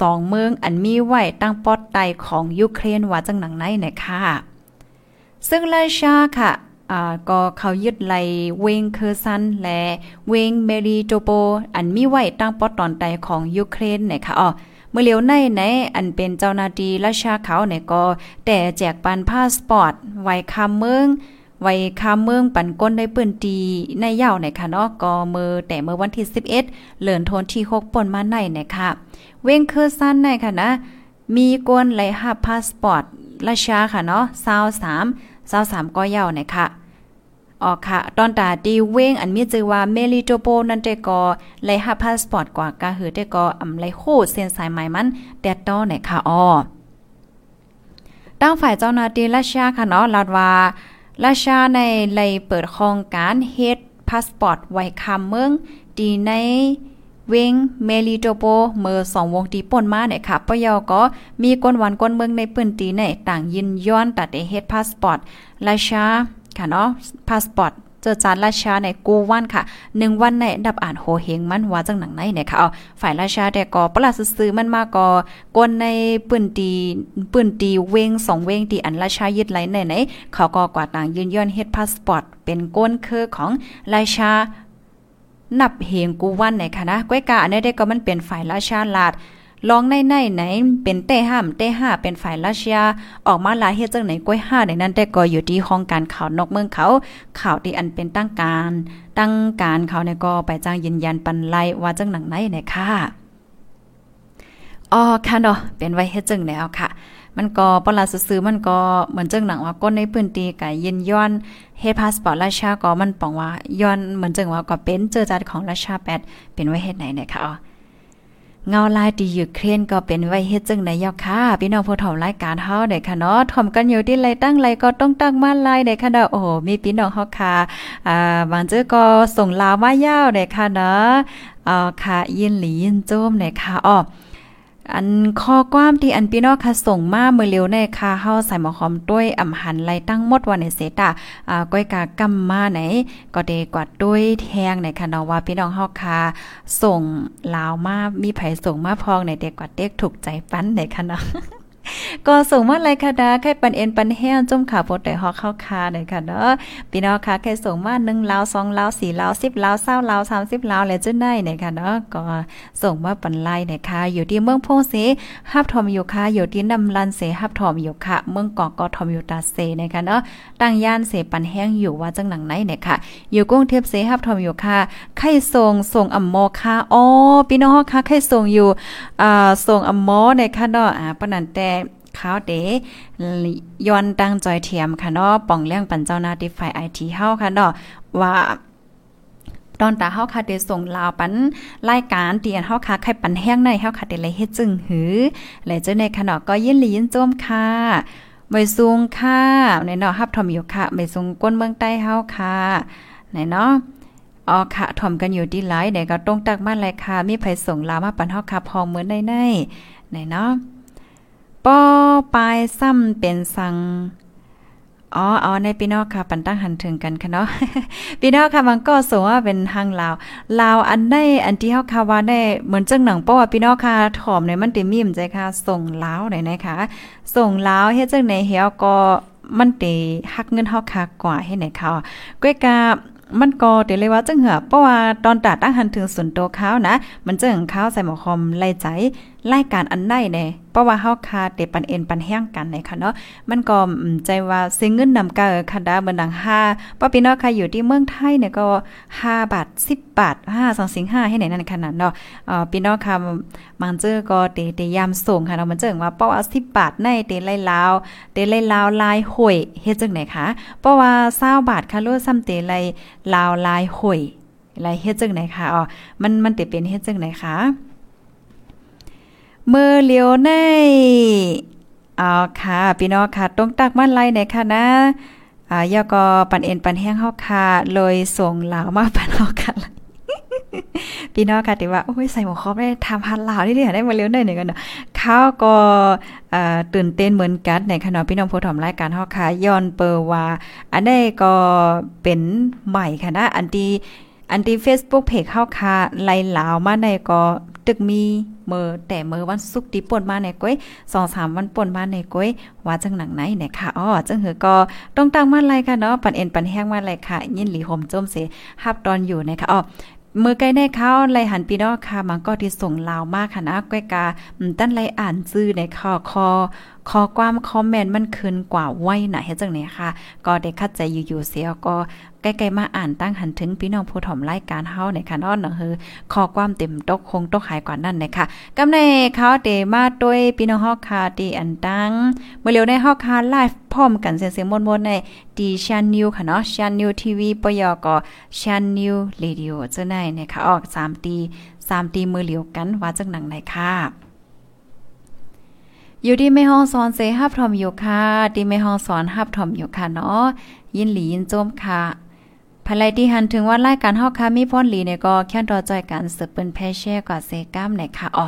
B: สองเมืองอันมีไหวตั้งปอดไตของยูเครนว่าจังหนังไหนนะคะซึ่งราชาค่ะ ก็เขายึดไลเวงเคอร์ซันและเวงเมริโตโป อันมีไว้ตั้งปอตอนใดของยูเครนนะคะอ๋อเมื่อเลียวในไหนอันเป็นเจ้านาทีราชาเขาเนี่ยก็ แต่แจกปันพาสปอร์ต ไว้คำเมือง ไว้คาเมืองปันก้นได้ปืนตีในยาวในค่ะเนาะก็มือแต่เมื่อวันที่ 11 เหลือนโทนที่ 6ป่นมาในนะคะเว้งคือสั้นในค่ะนะ มีกวนไหลหับพาสปอร์ตราชาค่ะเนาะ23 23ก็ยาวนะคะ ออกค่ะ ตอนตาดีเว้งอันมีจือว่าเมลิโตโปนั่นแต่ก็ไลหับพาสปอร์ตกว่ากาหือแต่ก็อำไลโคเส้นสายไหมมันแดดต้อไหนค่ะอ้อตั้งฝ่ายเจ้าหน้าที่ราชาค่ะเนาะลาดว่าราชาในไลเปิดโครงการเฮ็ดพาสปอร์ตไว้คำเมืองดีในเวงเมลิโตโปเมื่อสองวงตีป่นมาเนี่ยค่ะปยอก็มีกวนวันกวนเมืองในปืนตีในต่างยินย้อนตัดเฮ็ดพาสปอร์ตราชา ค่ะเนาะพาสปอร์ตเจอจานราชาในกูวันค่ะหนึ่งวันในดับอ่านโหเฮงมันว่าจังหนังไหนเนี่ยค่ะเอาฝ่ายราชาแต่ก็ปลาซื้อมันมาก็กวนในปืนตีปืนตีเวงสองเวงตีอันราชายึดไหลไหนไหนเขาก็กว่าต่างยืนย้อนเฮ็ดพาสปอร์ตเป็นก้นคือของราชานับเฮงกูวันไหนค่ะนะก้อยกาอันนี้ได้ก็มันเป็นฝ่ายราชาลาด ลองในในไหนเป็นเต้ห้ามเต้ห้าเป็นฝ่ายราชาออกมาลาเฮ็ดจังไหนก้อยห้าในนั้นแต่ก็อยู่ที่ห้องการข่าวนอกเมืองเขาข่าวที่อันเป็นตั้งการ ตั้งการเขาในก็ไปจ้างยืนยันปันไลว่าจังหนังไหนเนี่ยค่ะอ๋อค่ะเนาะเป็นไว้เฮ็ดจังแล้วค่ะ มันก็ปลาซื้อมันก็เหมือนจังหนังว่าก้นในพื้นที่กะยินย้อนเฮพาสปอร์ตราชาก็มันปองว่าย้อนเหมือนจังว่าก็เป็นเจอจัดของราชาแปดเป็นไว้เฮ็ดไหนเนี่ยค่ะอ๋อ เงาลายตียูเครนก็เป็นไว้เฮ็ดจังได๋ยอค่ะ พี่น้องผู้ถมรายการเฮาได้ค่ะเนาะถมกันอยู่ที่ไรตั้งไรก็ต้องตั้งมาลายได้ค่ะเนาะโอ้มีพี่น้องเฮาค่ะอ่าบางเจอก็ส่งลาวมายาวได้ค่ะเนาะอ่าค่ะยินหลียินโจมได้ค่ะอ้อ อันข้อความที่อันพี่น้องค่ะส่งมาเมื่อเร็วในค่ะเฮาใส่หมอหอมด้วยอำหันไล่ตั้งหมดวันในเสตาอ่าก้อยกากำมาไหน ก็เดกว่าด้วยแทงในค่ะเนาะว่าพี่น้องเฮาค่ะส่งลาวมามีไผส่งมาพองในเด็กกว่าเด็กถูกใจปันในค่ะเนาะ ก็ส่งมาเลยค่ะดาแค่ปันเอ็นปันแห้งจุ่มขาโปดแต่ฮอกเข้าคาเลยค่ะเนาะพี่น้องค่ะแค่ส่งมา1ลาว2ลาว4ลาว10ลาว20ลาว30ลาวแล้วจังได๋เนี่ยค่ะเนาะก็ส่งมาปันไล่เนี่ยค่ะอยู่ที่เมืองโพเสฮับทอมอยู่ค่ะอยู่ที่นำลันเสฮับทอมอยู่ค่ะเมืองกอกก็ทอมอยู่ตาเสเนี่ยค่ะเนาะตั้งย่านเสปันแห้งอยู่ว่าจังหนังไหนเนี่ยค่ะ อยู่กรุงเทพเสฮับทอมอยู่ค่ะไข่ส่งส่งอำมอค่ะอ๋อพี่น้องค่ะไข่ส่งอยู่อ่าส่งอำมอเนี่ยค่ะเนาะอ่าปนันแต่ ข้าวเดย้อนตั้งจอยเทียมค่ะเนาะป่องเรื่องปันเจ้าหน้าที่ฝ่ายไอทีเฮาค่ะเนาะว่าตอนตาเฮาค่ะได้ส่งลาวปันรายการเตียนเฮาค่ะใครปันแห้งในเฮาค่ะได้เลยเฮ็ดจึงหือและเจ้าในขณะก็ยินลียินโจมค่ะไม่สูงค่ะในเนาะฮับทอมอยู่ค่ะไม่สูงก้นเมืองใต้เฮาค่ะไหนเนาะอ๋อค่ะถ่อมกันอยู่ดีหลายเดี๋ยวก็ต้องตักมาเลยค่ะมีไผส่งลามาปันเฮาค่ะพอเหมือนในในไหนเนาะ ป้อปลายซ้ำเป็นสังอ๋ออ๋อในพี่น้องค่ะปันตั้งหันถึงกันค่ะเนาะพี่น้องค่ะมันก็สงว่าเป็นทางลาวลาวอันได้อันที่เฮาคาว่าได้เหมือนจังหนังเพราะว่าพี่น้องค่ะถอมในมันติมีมใจค่ะส่งลาวไหนนะคะส่งลาวเฮ็ดจังไหนเฮาก็มันติหักเงินเฮาค่ะกว่าให้ไหนค่ะก้อยกามันก็เดี๋ยวเลยว่าจังเหือเพราะว่าตอนตัดตั้งหันถึงส่วนตัวเขานะ มันจะงเขาใส่หมอคอมไล่ใจ ไล่การอันได้เน่เพราะว่าเฮาคาเตปันเอ็นปันแห้งกันในค่ะเนาะมันก็ใจว่าเสียเงินนำกาค่ะดาเบิ่ดัง5ป้าพี่น้องค่ะอยู่ที่เมืองไทยเนี่ยก็ 5 บาท 10 บาท5 2สิง5ให้ไหนนั่นขนาดเนาะเอ่อพี่น้องค่ะมันเจอก็เตเตยามส่งค่ะเนาะมันเจอว่าเพราะว่า10 บาทในเตไล่ลาวเตไล่ลาวลายห่วยเฮ็ดจังไหนคะเพราะว่า20บาทค่ะโลซ้ำเตไล่ลาวลายห่วยไรเฮ็ดจังไหนคะอ๋อมันมันเตเป็นเฮ็ดจังไหนคะ เมื่อเลียวในเอาค่ะพี่น้องค่ะต้องตักมันไล่ไหนค่ะนะอ่ายอก็ปันเอ็นปันแห้งเฮาค่ะเลยส่งหลาวมาปันเฮาค่ะพี่น้องค่ะที่ว่าโอ้ยใส่หมวกครอบได้ทำพันหลาวที่ยได้มาเร็วได้หนึ่งกันเนาะเขาก็ตื่นเต้นเหมือนกันในขณะพี่น้องผู้ถมรายการเฮาค่ะย้อนเปอร์ว่า อันนี้ก็เป็นใหม่ค่ะนะอันที่อันที่ Facebook เพจเฮาค่ะไล่หลาวมาในก็ตึกมี มือแต่เมือวันศุกร์ที่ป่นมาในก้อย2-3วันป่นมาในก้อยว่าจังหนังไหนเนี่ยค่ะอ๋อจังเหือก็ต้องตั้งมาไลค่ะเนาะปันเอ็นปันแห้งมาไลค่ะ ยินหลีห่มจมเสฮับตอนอยู่นะคะอ๋อมือใกล้ได้เข้าไลหันปีนอกค่ะ มันก็ที่ส่งลาวมากค่ะนะก้อยกาตั้นไลอ่านซื้อในคอคอคอความคอมเมนต์มันคืนกว่าไว้หนะเฮ็ดจังไหนค่ะ ก็ได้คัดใจอยู่ๆเสียก็ใกล้ๆมาอ่านตั้งหันถึงพี่น้องผู้ถ่อมรายการเฮาในค่ะนาะเนาะคือขอความเต็มตกคงตกหายกว่านั้นนะคะกำในเขาเตมาด้วยพี่น้องเฮาค่ะที่อันตั้งเมื่อเร็วในเฮาค่ะไลฟ์พร้อมกันเสียงๆมนๆในดีชันนิวค่ะเนาะชันนิวทีวีปยก็ชันนิวเรดิโอเจ้าไหนนะคะออก3ตี3ตีมือเหลียวกันว่าจังหนังไหนค่ะ อยู่ที่ไม่ห้องสอนเซฮับทอมอยู่ค่ะที่ไม่ห้องสอนฮับทอมอยู่ค่ะเนาะยินหลียินโจมค่ะภายไลที่หันถึงว่ารายการหอกค่ะมีพรหลีเนี่ยก็แค่รอจอยกันสืบเปิ้นแพแช่กว่าเซก้ามไหนค่ะอ๋อ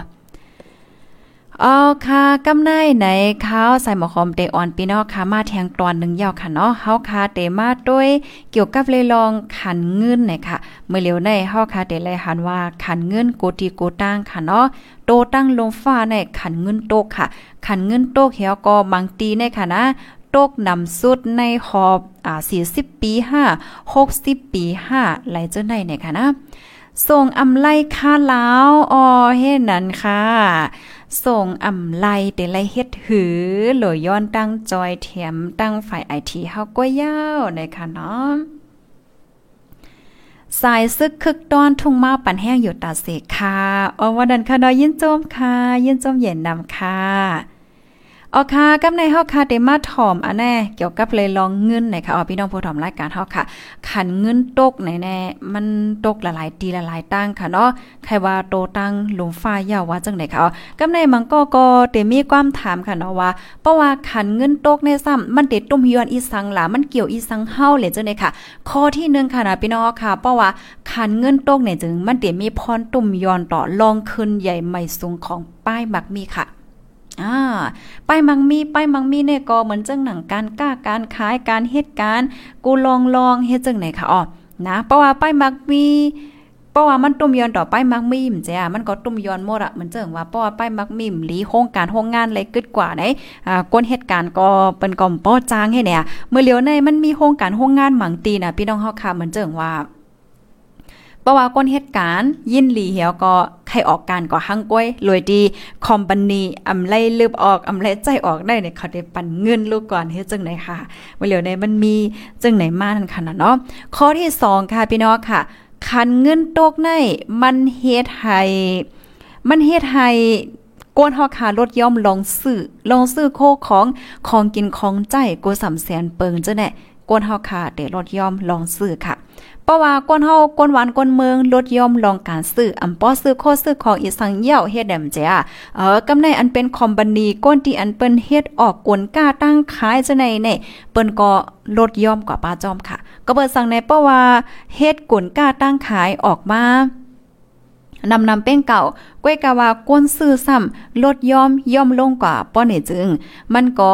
B: อ๋อค่ะกำไนไหนข้าวใส่หมอคอมเตออนปีนอกค่ะมาแทงตอนหนึ่งยาวค่ะเนาะเฮาค่ะเตมาด้วยเกี่ยวกับเลยลองขันเงินไหนค่ะ เมื่อเร็วในเฮาค่ะเตเลยหันว่าขันเงินโกติโกตั้งค่ะเนาะโตตั้งลงฟ้าในขันเงินโตกค่ะ ขันเงินโตกเหี่ยวก็บางตีในค่ะนะตกนำสุดในหอบอ่า40 ปี5 60 ปี5ไหลเจ้าไหนเนี่ยค่ะนะส่งอำไลค่าลาวอ๋อเฮ็ดนั้นค่ะ ส่งอ่ำไลแต่ไลเฮ็ดหือหลอยย้อนตั้งจอยเทียมตั้งฝ่ายไอทีเฮาก็ยาวนะคะเนาะสายซึกคึกตอนทุ่งมาปั่นแห้งอยู่ตาเสกค่ะอ๋อวันนั้นค่ะเนอยยินโจมค่ะ ยินโจมเย็นนำค่ะ ออค่ะกับในเฮาค่ะเดมาถ่อมอันแน่เกี่ยวกับเลยลองเงินไหนคะอ๋อพี่น้องผู้ถ่อมรายการเฮาค่ะขันเงินตกไหนแน่มันตกหลายๆตีหลายๆตั้งค่ะเนาะใครว่าโตตั้งหลุมฟ้ายาวว่าจังไหนค่ะอ๋อกับในมังก็ก็เตมีความถามค่ะเนาะว่าเพราะว่าขันเงินตกในซ้ำมันเด็ดตุ้มยอนอีสังหล่ะมันเกี่ยวอีสังเฮาเลยจังได๋ค่ะ ข้อที่1ค่ะนะพี่น้องค่ะ เพราะว่าขันเงินตกเนี่ยจึงมันเตมีพรตุ้มยอนต่อลองขึ้นใหญ่ใหม่สูงของป้ายมักมีค่ะ อ่าป้ายมังมีป้ายมังมีเนี่ยก็เหมือนจังหนังการกล้าการขายการเฮ็ดการกูลองลองเฮ็ดจังไหนค่ะอ๋อนะเพราะว่าป้ายมักมีเพราะว่ามันตุ้มย้อนต่อป้ายมักมีมจ้ะมันก็ตุ้มย้อนหมดอะเหมือนเจิงว่าเพราะว่าป้ายมักมีมหลีโครงการโครงงานอะไรกึดกว่าไหนอ่าก้นเหตุการณ์ก็เป็นก่อมป้อจางให้เนี่ยเมื่อเลียวในมันมีโครงการโครงงานหมังตีน่ะพี่น้องเฮาค่ะเหมือนเจิงว่า เพราะว่าก้นเหตุการณ์ยินหลีเหี่ยวก็ใครออกการก็หังก้อยรวยดีคอมพานีอำไลลืบออกอำไลใจออกได้เนี่ยเขาได้ปันเงินลูกก่อนเฮ็ดจังไหนค่ะว่าเหลียวในมันมีจังไหนมานั่นค่ะเนาะข้อที่2ค่ะพี่น้องค่ะ คันเงินตกในมันเฮ็ดให้มันเฮ็ดให้กวนเฮาค่ะลดย่อมลองซื้อลองซื้อโคของของกินของใจกูสำแสนเปิงจ้ะแน่ กวนเฮาค่ะเดลดย่อมลองซื้อค่ะ เพราะว่าก้นเฮาก้นหวานก้นเมืองลดย่อมลองการซื้ออำป้อซื้อโคซื้อของอีสังเหี่ยวเฮ็ดแดมเจ้ะเออกำในอันเป็นคอมบันีก้นที่อันเปิ้นเฮ็ดออกกวนกล้าตั้งขายจะในในเปิ้นก็ลดย่อมกว่าป้าจอมค่ะ ก็เปิดสั่งในเพราะว่าเฮ็ดกวนกล้าตั้งขายออกมานำนำเป้งเก่าก้วยกะว่าก้นซื้อซ้ำลดย่อมย่อมลงกว่าป้อนี่จึง มันก็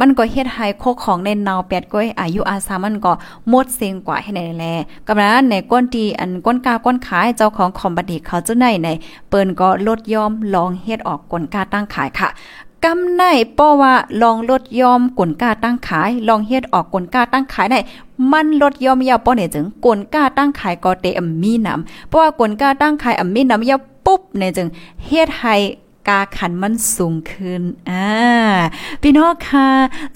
B: มันก็เฮ็ดให้โคของในนาวแปดก้อยอายุอาสามันก็หมดเสียงกว่าให้ในแลกำนั้นในก้นที่อันก้นกาก้นขายเจ้าของคอมบัดดีเขาเจ้าในในเปิ้นก็ลดยอมลองเฮ็ดออกก้นกาตั้งขายค่ะกำในป้อว่าลองลดยอมกลกาตั้งขาย ลองเฮ็ดออกกลกาตั้งขายได้มันลดยอมยาวป้อเนี่ยจึงกลกาตั้งขายก็เตอมีนำเพราะว่ากลกาตั้งขายอมีนำยาวปุ๊บเนี่ยจึงเฮ็ดให้ กาขันมันสูงขึ้น อ่า พี่น้องค่ะ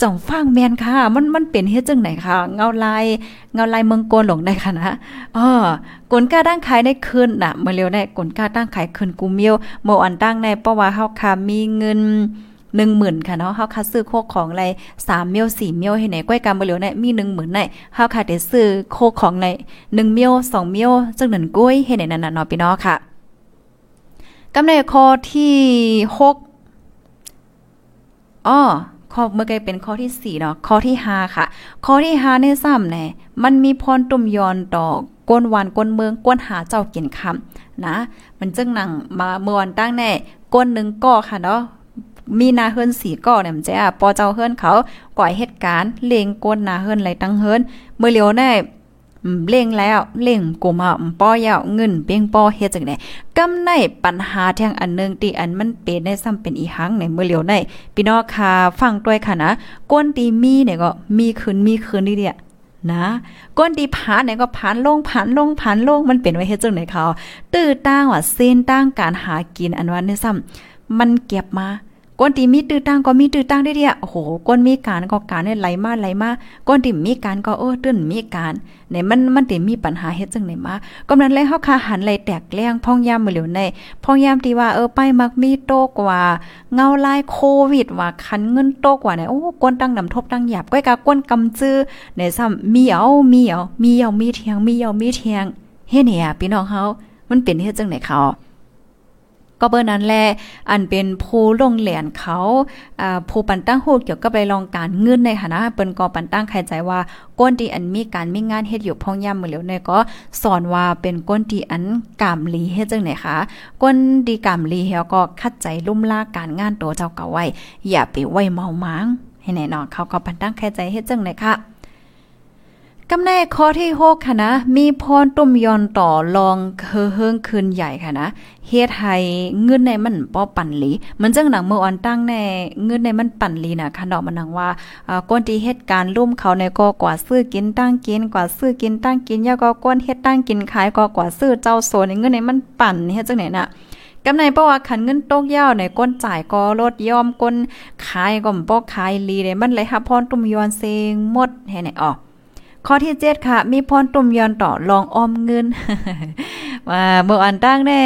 B: จ่องฟังแมนค่ะ มันมันเป็นเฮ็ดจังไหนค่ะ เงาลาย เงาลายเมืองโกนหลงได้ค่ะนะอ๋อกลกาตั้งขายได้ขึ้นน่ะ เมื่อเร็วได้กลกาตั้งขายขึ้นกูเมียวเมื่ออันตั้งในเพราะว่าเฮาค่ะมีเงินหนึ่งหมื่นค่ะเนาะเฮาคัดซื้อโคกของไรสามเมียวสี่เมียวให้ไหนก้อยกำบ่เหลียวเนี่ยมีหนึ่งหมื่นในเฮาค่ะได้ซื้อโคกของในหนึ่งเมียวสองเมียวจังหนึ่งก้อยให้ไหนนั่นน่ะเนาะพี่น้องค่ะ กำในข้อที่หกอ๋อข้อเมื่อกี้เป็นข้อที่สี่เนาะข้อที่ห้าค่ะ ข้อที่ห้าในซ้ำแน่มันมีพรตุ่มยอนต่อก้นวานก้นเมืองก้นหาเจ้ากินคำนะ มันจึงหนังมาเมื่อวันตั้งแน่ก้นหนึ่งก่อค่ะเนาะมีนาเฮิรนสีก่อเนี่ยมันจะปอเจ้าเฮิรนเขาก่อยเหตุการณ์เลงก้นนาเฮิรนไรตั้งเฮิรนเมื่อเลียวแน่ เล่งแล้วเล่งกูมาป้อยาวเงินเปียงป้อเฮ็ดจังได๋กำในปัญหาทางอันนึงที่อันมันเป็นได้ซ้ำเป็นอีหังในเมื่อเหลียวในพี่น้องค่ะฟังด้วยค่ะนะก้นตีมีเนี่ยก็มีคืนมีคืนนี่เดียนะก้นตีผานเนี่ยก็ผานลงผานลงผานลงมันเป็นไว้เฮ็ดจังได๋เขา ตื้อตั้งว่าเส้นตั้งการหากินอันว่านี่ซ้ำมันเก็บมา ก้นตีมีตื้อตั้งก็มีตื้อตั้งได้เดียโอ้โหก้นมีการก็การเนี่ยไหลมาไหลมาก้นตีมีการก็เออตื้นมีการในมันมันติมีปัญหาเฮ็ดจังไหนมาก็นั้นเลยเฮาคาหันไหลแตกแล้งพ่องยามมื้อเหลียวในพ่องยามที่ว่าเออไปมักมีโตกว่า เงาลายโควิดว่าคันเงินโตกว่าเนี่ยโอ้ก้นตั้งนำทบตั้งหยาบก้อยกาก้นกำจื้อในซ้ำมีเอามีเอามีเอามีเทียงมีเอามีเทียงเฮ็ดเนี่ยพี่น้องเฮามันเป็นเฮ็ดจังไหนเขา ก็เบอร์นั้นแหละอันเป็นผู้ลงเหรียญเขาผู้ปันตั้งฮู้เกี่ยวกับไปลองการเงินในฐานะเปิ้นก็ปันตั้งใครใจว่าก้นที่อันมีการมีงานเฮ็ดอยู่พ่องย่ำมื้อแล้วเนี่ยก็สอนว่าเป็นก้นที่อันกามลีเฮ็ดจังไหนคะก้นดีกามลีเฮาก็คัดใจลุ่มลาการงานตัวเจ้าเก่าไว้อย่าไปไว้เมามังให้แน่นอนเขาก็ปันตั้งใครใจเฮ็ดจังไหนคะ กำแน่ข้อที่6ค่ะนะ มีพรตุ่มยอนต่อลองเฮือเฮิงคืนใหญ่ค่ะนะเฮ็ดให้เงินในมันป้อปั่นหลีมันจังหนังเมื่ออ่อนตั้งแน่เงินในมันปั่นหลีนะค่ะดอกมันนังว่าอ่าก้นที่เฮ็ดการร่วมเขาในก็กว่าซื้อกินตั้งกินกว่าซื้อกินตั้งกินยาก็ก้นเฮ็ดตั้งกินขายก็กว่าซื้อเจ้าโซนเงินในมันปั่นเฮ็ดจังไหนน่ะกำในเพราะว่าขันเงินตกยาวในก้นจ่ายก็ลดยอมก้นขายก็บ่ขายลีได้มันเลยค่ะพรตุ่มยอนเซงหมดให้ไหนออก ข้อที่เจ็ดค่ะ มีพรตุ่มยอนต่อลองออมเงินว่าเมื่ออันตั้งได้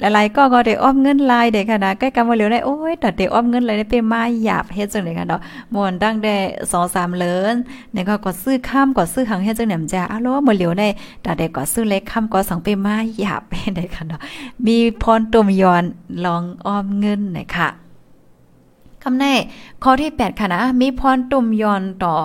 B: หลายๆก็ก็ได้ออมเงินลายเด็กค่ะนะใกล้กันมาเหลียวได้โอ้ยแต่เด็กออมเงินเลยได้เป็นมาหยาบเฮ็ดจังเลยค่ะเนาะเมื่ออันตั้งได้สองสามเลินเนี่ยก็ก็ซื้อข้ามก็ซื้อหังเฮ็ดจังเนี่ยจ้าอ้าวเมื่อเหลียวได้แต่เด็กก็ซื้อเล็กข้ามก็สังเป็นมาหยาบเป็นได้ค่ะเนาะมีพรตุ่มยอนลองออมเงินหน่อยค่ะคำแน่ข้อที่ 8 ค่ะนะ มีพรตุ่มยอนต่อ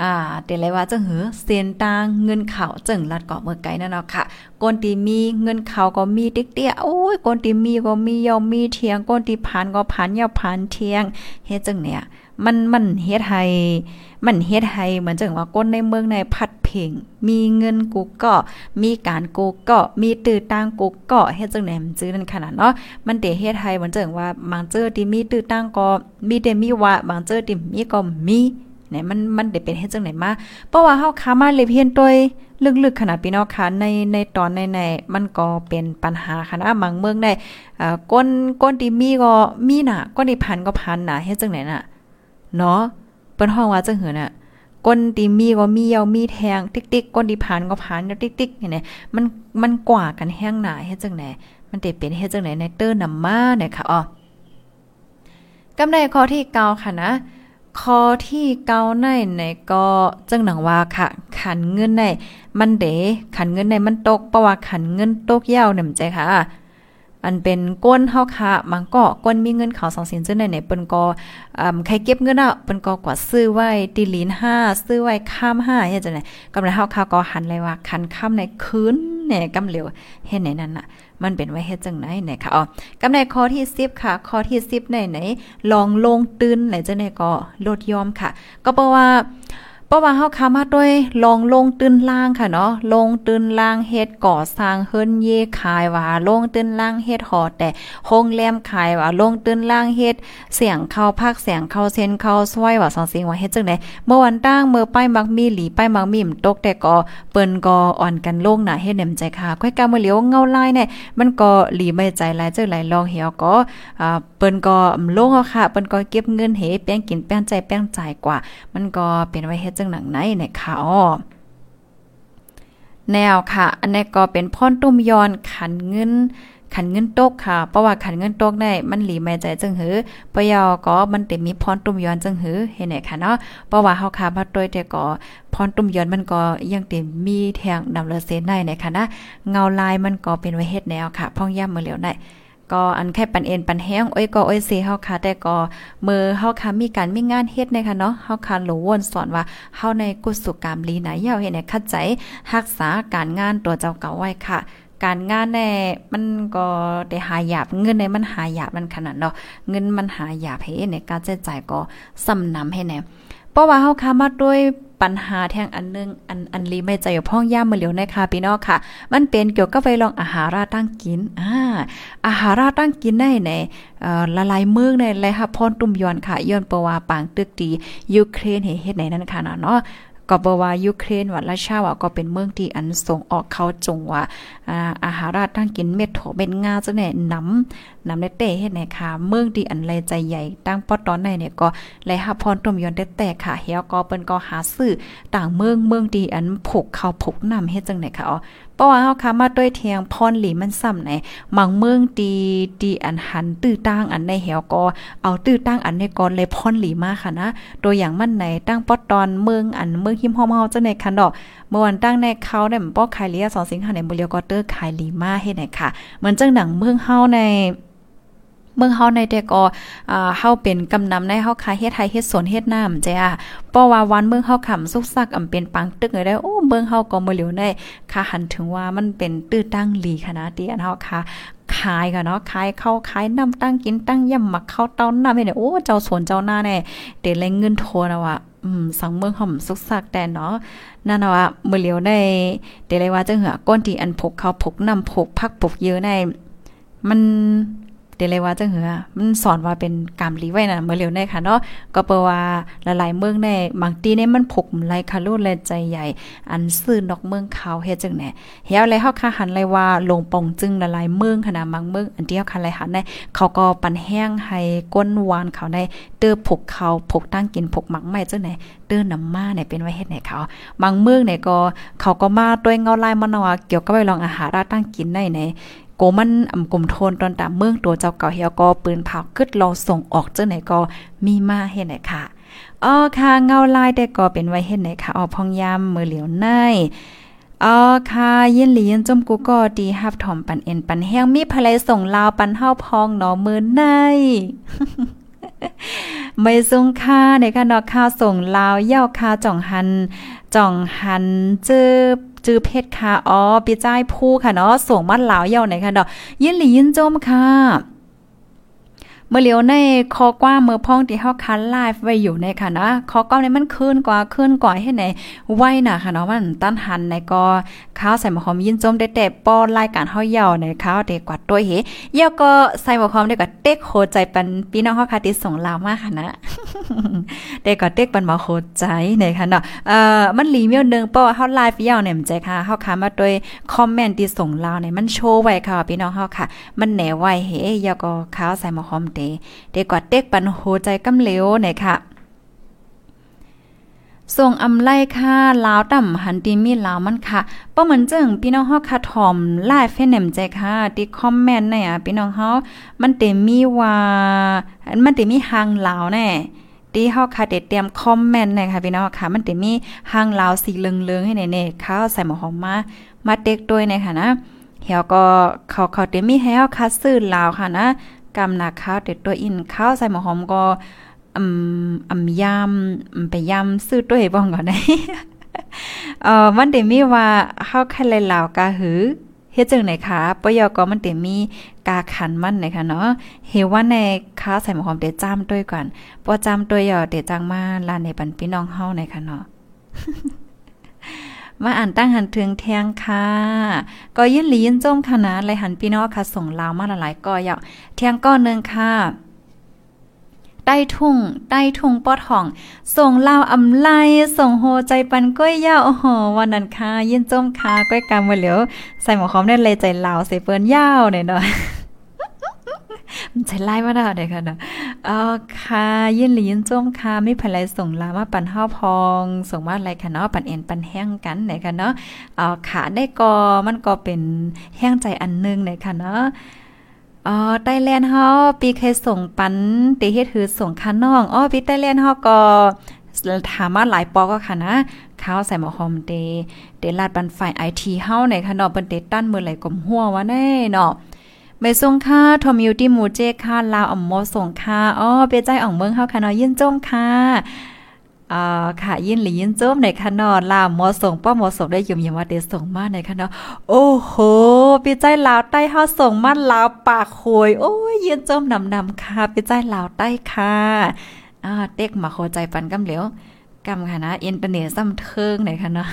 B: อ่าเดี๋ยวเลยว่าจังหือเซียนตางเงินเขาจึงลัดเกาะเมื่อไกลนั่นเนาะค่ะก้นตีมีเงินเขาก็มีติ๊กเตี้ยโอ้ยก้นตีมีก็มียอมมีเทียงก้นตีผ่านก็ผ่านยาวผ่านเทียงเฮ็ดจังเนี่ยมันมันเฮ็ดให้มันเฮ็ดให้เหมือนจังว่าก้นในเมืองในพัดเพ่งมีเงินกูก็มีการกูก็มีตื้อตางกูก็เฮ็ดจังไหนมันจื้อนั่นขนาดเนาะมันเตเฮ็ดให้เหมือนจังว่าบางเจอที่มีตื้อตางก็มีแต่มีว่าบางเจอที่มีก็มี เนี่ยมันมันได้เป็นเฮ็ดจังไหนมาเพราะว่าเฮาค้ามาเลยเพียนตัวยลึกๆขนาดพี่น้องค่ะในในตอนในๆมันก็เป็นปัญหาค่ะนะบางเมืองได้อ่าก้นก้นที่มีก็มีน่ะก้นที่พันก็พันน่ะเฮ็ดจังไหนน่ะเนาะเปิ้นฮ้องว่าจังหือน่ะก้นตีมีก็มียาวมีแทงติ๊กๆก้นที่ผ่านก็ผ่านติ๊กๆเนี่ยมันมันกว่ากันแห้งหนาเฮ็ดจังไหนมันได้เป็นเฮ็ดจังไหนในเตอร์นำมาเนี่ยค่ะอ๋อกำไรข้อที่9ค่ะนะ ข้อที่เก้าในในก็จังหนังว่าค่ะ ขันเงินในมันเดขันเงินในมันตกเพราะว่าขันเงินตกยาวเนี่ยใจค่ะอันเป็นก้นเฮาค่ะมันก็ก้นมีเงินเขาสองสินจังได๋ไหนเปิ้นก็อ่าใครเก็บเงินอะเปิ้นก็กว่าซื้อไว้ตีลีน5ซื้อไว้ข้าม5เฮ็ดจังได๋กำลังเฮาค่ะก็หันเลยว่าคันข้ามในคืนแหน่ยกำเหลวเฮ็ดไหนนั่นน่ะ มันเป็นไว้เฮ็ดจังไหนไหนค่ะอ๋อกำในข้อที่10ค่ะ ข้อที่10ในไหนลองลงตื่นไหนจังไหนก็ลดยอมค่ะ ก็เพราะว่า ราะว่าเฮาคามาด้วยลองลงตื้นล่างค่ะเนาะลงตื้นล่างเฮ็ดก่อสร้างเฮิรนเยขายว่าลงตื้นล่างเฮ็ดหอแต่โรงแรมขายว่าลงตื้นล่างเฮ็ดเสียงเข้าภาคเสียงเข้าเส้นเข้าซอยว่าสองสียงว่าเฮ็ดจังได๋เมื่อวันตั้งเมื่อป้ายมักมีหลีป้ายมักมีมตกแต่ก็เปิ้นก็อ่อนกันลงน่ะเฮ็ดแหนมใจค่ะค่อยกามื้อเหลียวเงาลายเนี่ยมันก็หลีไม่ใจหลายเจ้าหลายลองเหี่ยวก็อ่าเปิ้นก็ลงเอาค่ะเปิ้นก็เก็บเงินเฮแป้งกินแป้งใจแป้งจ่ายกว่า มันก็เป็นไว้เฮ็ดจังหนังไหนนะคะอ๋อแนวค่ะ อันนี้ก็เป็นพ่อนตุ้มยอนขันเงินขันเงินตกค่ะ เพราะว่าขันเงินตกได้มันหลีไม่ใจจังหือปยอก็มันเต็มมีพรตุ้มยอนจังหือเห็นไหนค่ะเนาะ เพราะว่าเฮาค่ะมาด้วยแต่ก็พรตุ้มยอนมันก็ยังเต็มมีแทงดำเลเซนได้นะคะนะ เงาลายมันก็เป็นไว้เฮ็ดแนวค่ะ พ่องย่ำมือเหลียวได้ ก็อันแค่ปันเอ็นปันแห้ง โอ้ยก็โอ้ยเซเฮาค่ะแต่ก็มือเฮาค่ะมีการมีงานเฮ็ดนะคะเนาะเฮาค่ะหลวนสอนว่าเฮาในกุศลกรรมลีไหนยาวเฮ็ดให้คัดใจรักษาการงานตัวเจ้าเก่าไว้ค่ะการงานแน่มันก็ได้หาหยาบเงินในมันหาหยาบมันขนาดเนาะเงินมันหาหยาบเฮ็ดในการใช้จ่ายก็สำนำให้แน่เพราะว่าเฮาค่ะมาด้วย ปัญหาแท่งอันนึงอันอันลีไม่ใจอยู่พ่องย่ามมือเหลียวนะคะพี่น้องค่ะ มันเป็นเกี่ยวกับไปลองอาหาราตั้งกินอ่าอาหาราตั้งกินได้ในละลายเมืองในไรค่ะพรตุ่มยอนค่ะย้อนปวาปางตึกดียูเครนเฮ็ดไหนนั่นค่ะเนาะ ก็บอกว่ายูเครนว่าราชาว่าก็เป็นเมืองที่อันส่งออกเขาจงว่าอาหาราตั้งกินเม็ดโถเป็นงาจังไหนน้ำน้ำในเตเฮ็ดไหนค่ะ เมืองที่อันไรใจใหญ่ตั้งปอตอนในเนี่ยก็ไลหาพรตุมยอนแต่ค่ะเฮียก็เปิ้นก็หาซื้อต่างเมืองเมืองที่อันผกเขาผกน้ำเฮ็ดจังไหนค่ะอ๋อ เพราะว่าเฮาคามาด้วยเทียงพรหลีมันซ้ำไหนมังเมืองตีตีอันหันตื้อตั้งอันในเหี่ยวก็เอาตื้อตั้งอันในก่อนเลยพรหลีมาค่ะนะตัวอย่างมันไหนตั้งปอตอนเมืองอันเมืองหิมฮอมเฮาจังไหนคันดอกเมื่อวันตั้งในเขาได้ป้อขายเลีย2สิงหาในบุเลียวก็เตอร์ขายลีมาเฮ็ดไหนค่ะเหมือนจังหนังเมืองเฮาใน เมืองเฮาในแต่ก็อ่าเฮาเป็นกำนำในเฮาคายเฮ็ดไทยเฮ็ดสวนเฮ็ดน้ำจ้ะเพราะว่าวันเมืองเฮาขำสุกซักอำเป็นปังตึกเลยได้โอ้เมืองเฮาก็บ่เหลียวได้ค่ะหันถึงว่ามันเป็นตื้อตั้งหลีขนาดที่อันเฮาค่ะขายค่ะเนาะขายเข้าขายน้ำตั้งกินตั้งย่ำหมักเข้าเต้าน้ำให้เนี่ยโอ้เจ้าสวนเจ้าหน้าแน่เดเลยเงินโทนะว่าอืมสังเมืองห่อมสุกซักแต่เนาะนั่นน่ะว่ามื้อเหลียวได้เดเลยว่าจังเหือก้นที่อันพกเขาพกน้ำพกพักพกเยอะในมัน เดเลยว่าจังเหือมันสอนว่าเป็นกามลีไว้น่ะเมื่อเร็วในค่ะเนาะก็เปว่าหลายๆเมืองในบางตีในมันผกไหลคาโลและใจใหญ่ อันซื่อนอกเมืองเขาเฮ็ดจังแหน่เฮียเลยเฮาค่ะหันเลยว่าลงปองจึงหลายๆเมืองขนาดบางเมืองอันที่เฮาคันเลยหันในเขาก็ปันแห้งให้ก้นหวานเขาในเตื้อผกเขาผกตั้งกินผกหมักใหม่จังไหนเตื้อน้ำมาเนี่ยเป็นไว้เฮ็ดไหนเขาบางเมืองเนี่ยก็เขาก็มาด้วยเงาลายมันว่าเกี่ยวกับไปลองอาหารตั้งกินได้ใน โกมันอำกลมโทนตอนตามเมืองตัวเจ้าเก่าเฮียก็ปืนเผาคึดรอส่งออกเจ้าไหนก็มีมาเฮ็ดไหนค่ะอ๋อค่ะเงาลายแต่ก็เป็นไว้เฮ็ดไหนค่ะอ๋อพองยามมือเหลียวในอ๋อค่ะยินหลียินจมกูก็ดีฮับถอมปันเอ็นปันแห้งมีภรรยส่งลาวปันเฮาพองเนาะมือในไม่ทรงค่าในค่ะเนาะค่าส่งลาวเย่าค่าจ่องหันจ่องหันจื้อ จื้อเพชรค่ะอ๋อปีจ้ายผู้ค่ะเนาะส่งมัดเหลาเย่าไหนค่ะเนาะยินหลียินโจมค่ะ มื่อเลียวในคอกว้าเมื่อพ้องที่เฮาคันไลฟ์ไว้อยู่ในค่ะนะคอก้าในมันขึ้นกว่าขึ้นกว่าให้ไหนไว้น่ะค่ะเนาะมันต้านหันในก็ข้าวใส่หมอหอมยินจมได้แต่ป้อนรายการเฮาเยาในข้าวเด็กกว่าตัวเฮเยาก็ใส่หมอหอมได้กว่าเต็กโคใจปันพี่น้องเฮาค่ะที่ส่งลาวมาค่ะนะเด็กก็เต็กปันหมาโคใจในค่ะเนาะเอ่อมันลีเมียวนึงเพราะว่าเฮาไลฟ์เยาเนี่ยมันใจค่ะเฮาค่ะมาด้วยคอมเมนต์ที่ส่งลาวเนี่ยมันโชว์ไว้ค่ะพี่น้องเฮาค่ะ มันแหนไว้เฮเยาก็ข้าวใส่หมอหอมเดเด็กกว่าเต็กปันโหใจกำเหลวเนี่ยค่ะส่งอำไล่ค่ะลาวต่ำหันตีมีลาวมันค่ะป้อเหมือนจึงพี่น้องเฮาค่ะถ่อมไลฟ์เฟนแหนมใจค่ะที่คอมเมนต์เนี่ยพี่น้องเฮามันเต็มมีว่ามันเต็มมีหางลาวแน่ที่เฮาค่ะเตรียมคอมเมนต์นะคะพี่น้องค่ะ มันเต็มมีหางลาวสีเหลืองๆให้แน่ๆข้าใส่หมอหอมมา มาเต็กด้วยนะคะนะเฮาก็เขาเขาเต็มมีให้เฮาค่ะซื้อลาวค่ะนะ กำหนักข้าวเด็ดตัวอินข้าวใส่หมอหอมก็อืมอำยำไปยำซื้อตัวให้บ้องก่อนได้เอ่อมันเดมีว่าเฮาคันเลยลาวกาหือเฮ็ดจังไหนคะปยก็มันเตมีกาขันมันนะคะเนาะเฮว่าในค้าใส่หมอหอมเดจ้ามด้วยก่อนพอจ้ามด้วยย่อเดจังมาลานในปันพี่น้องเฮาในคะเนาะ มาอ่านตั้งหันถึงเทียงค่ะ ก็ยินหลียินจมคณะเลยหันพี่น้องค่ะส่งลาวมาหลายๆก็อยากเทียงก้อนนึงค่ะใต้ทุ่งใต้ทุ่งปอดห้อง ส่งลาวอำไลส่งโหใจปันก้อยยาวโอ้โหวันนั้นค่ะยินจมค่ะก้อยกำมาเหลียวใส่หมอคอมได้เลยใจลาวใส่เปิ้นยาวหน่อยหน่อย ใช้ไล่มาได้เด้ค่ะเนาะเออค่ะยินหลียินจ้มค่ะไม่ภายส่งลามาปั่นห้าพอง ส่งมาอะไรค่ะเนาะปั่นเอ็นปั่นแห้งกันไหนค่ะเนาะเออขาได้ก็มันก็เป็นแห้งใจอันนึงไหนค่ะเนาะอ๋อไต้แลนด์เฮาปีเคยส่งปันตีเฮ็ดคือส่งคาน้องอ๋อปีไต้แลนด์เฮาก็ถามมาหลายปอก็ค่ะนะข้าวใส่หมอหอมเดเดลาดบันฝ่ายไอทีเฮาในค่ะเนาะเปิ้นเดตั้นมือไหลกลมหัวว่าแน่เนาะ ไม่ส่งค่าทอมยูที่มูเจค่าลาวอ่อมโมส่งค่าอ๋อเปใจอ่องเมืองเฮาค่ะเนาะยินจมค่ะอ่าค่ะยินหลียินจมในคะนาะลาวมอส่งป้อมอส่งได้ยิมยิมว่าเดส่งมาในคะเนาะโอ้โหเปใจลาวใต้เฮาส่งมาลาวปากโอยโอ้ยยินจมนำๆค่ะเปใจลาวใต้ค่ะอ่าเต็กมาโคใจปันกำเหลียวกำค่ะนะอินเทอร์เน็ตซ้ำเทิงไหนคะเนาะ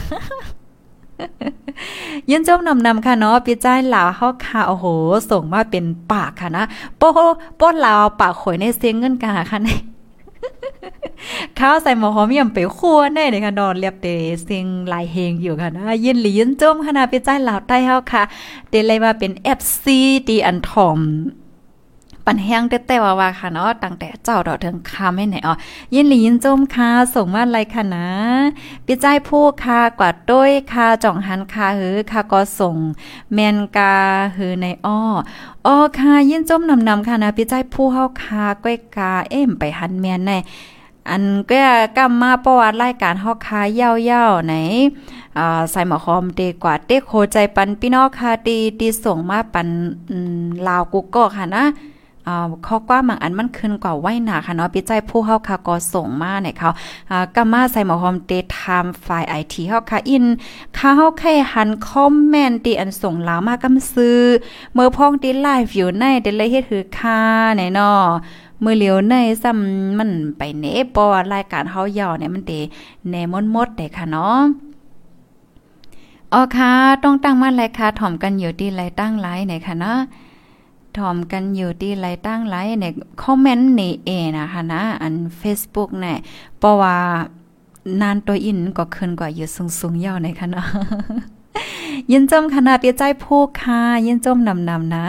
B: ยินจมนำนำค่ะเนาะปีใจลาวเฮาค่ะโอ้โห ส่งมาเป็นปากค่ะนะโป้โป้ลาวปากข่อยในเสียงเงินกาค่ะในข้าวใส่หมอหอมยำไปคั่วแน่เลยค่ะนอนเรียบเดเสียงลายเฮงอยู่ค่ะนะยินหลียินจมขนาดปีใจลาวใต้เฮาค่ะเดเลยมาเป็น FC ดีอันทอม ปันแห้งแต่ว่าว่าค่ะเนาะตั้งแต่เจ้าดอกเทิงคาไม่ไหนอ๋อยินหลียินจมค่ะส่งมาอะไรค่ะนะพี่ใจผู้ค่ะกว่าด้วยค่ะจ่องหันค่ะหือค่ะก็ส่งแมนกาหือในอ้ออ๋อค่ะยินจมนำนำค่ะนะพี่ใจผู้เฮาค่ะก้อยกาเอ็มไปหันแมนในอันก็กำมาประวัติรายการเฮาค่ะเย่าๆไหนอ่าใส่หมอคอมเดกว่าเต็กโคใจปันพี่น้องค่ะตีตีส่งมาปันลาวกุกก็ค่ะนะ ข้อกว่าบางอันมันขึ้นกว่าไว้หนาค่ะเนาะพี่ใจผู้เฮาค่ะก็ส่งมาเนี่ยเขากามาใส่หมอหอมเตไทม์ไฟล์ไอทีเฮาค่ะอินค่าเฮาแค่หันคอมเมนต์ที่อันส่งลาวมากำซื้อเมื่อพ้องที่ไลฟ์อยู่ในเดเลยเฮ็ดคือค่าเนี่ยเนาะมือเหลียวในซ้ำมันไปเนปอรายการเฮาย่อเนี่ยมันเตแนมดมดได้ค่ะเนาะอ๋อค่ะต้องตั้งมาเลยค่ะถ่อมกันอยู่ที่ไรตั้งไลน์ไหนค่ะเนาะ ถอมกันอยู่ที่ไรตั้งไลน์เนี่ยคอมเมนต์ในเอนะคะนะ อัน Facebook เนี่ยเพราะว่านานตัวอินก็ขึ้นกว่าอยู่สูงๆยาวในคะเนาะยินจมคณะเปียใจผู้ค่ะยินจมนำนำนะ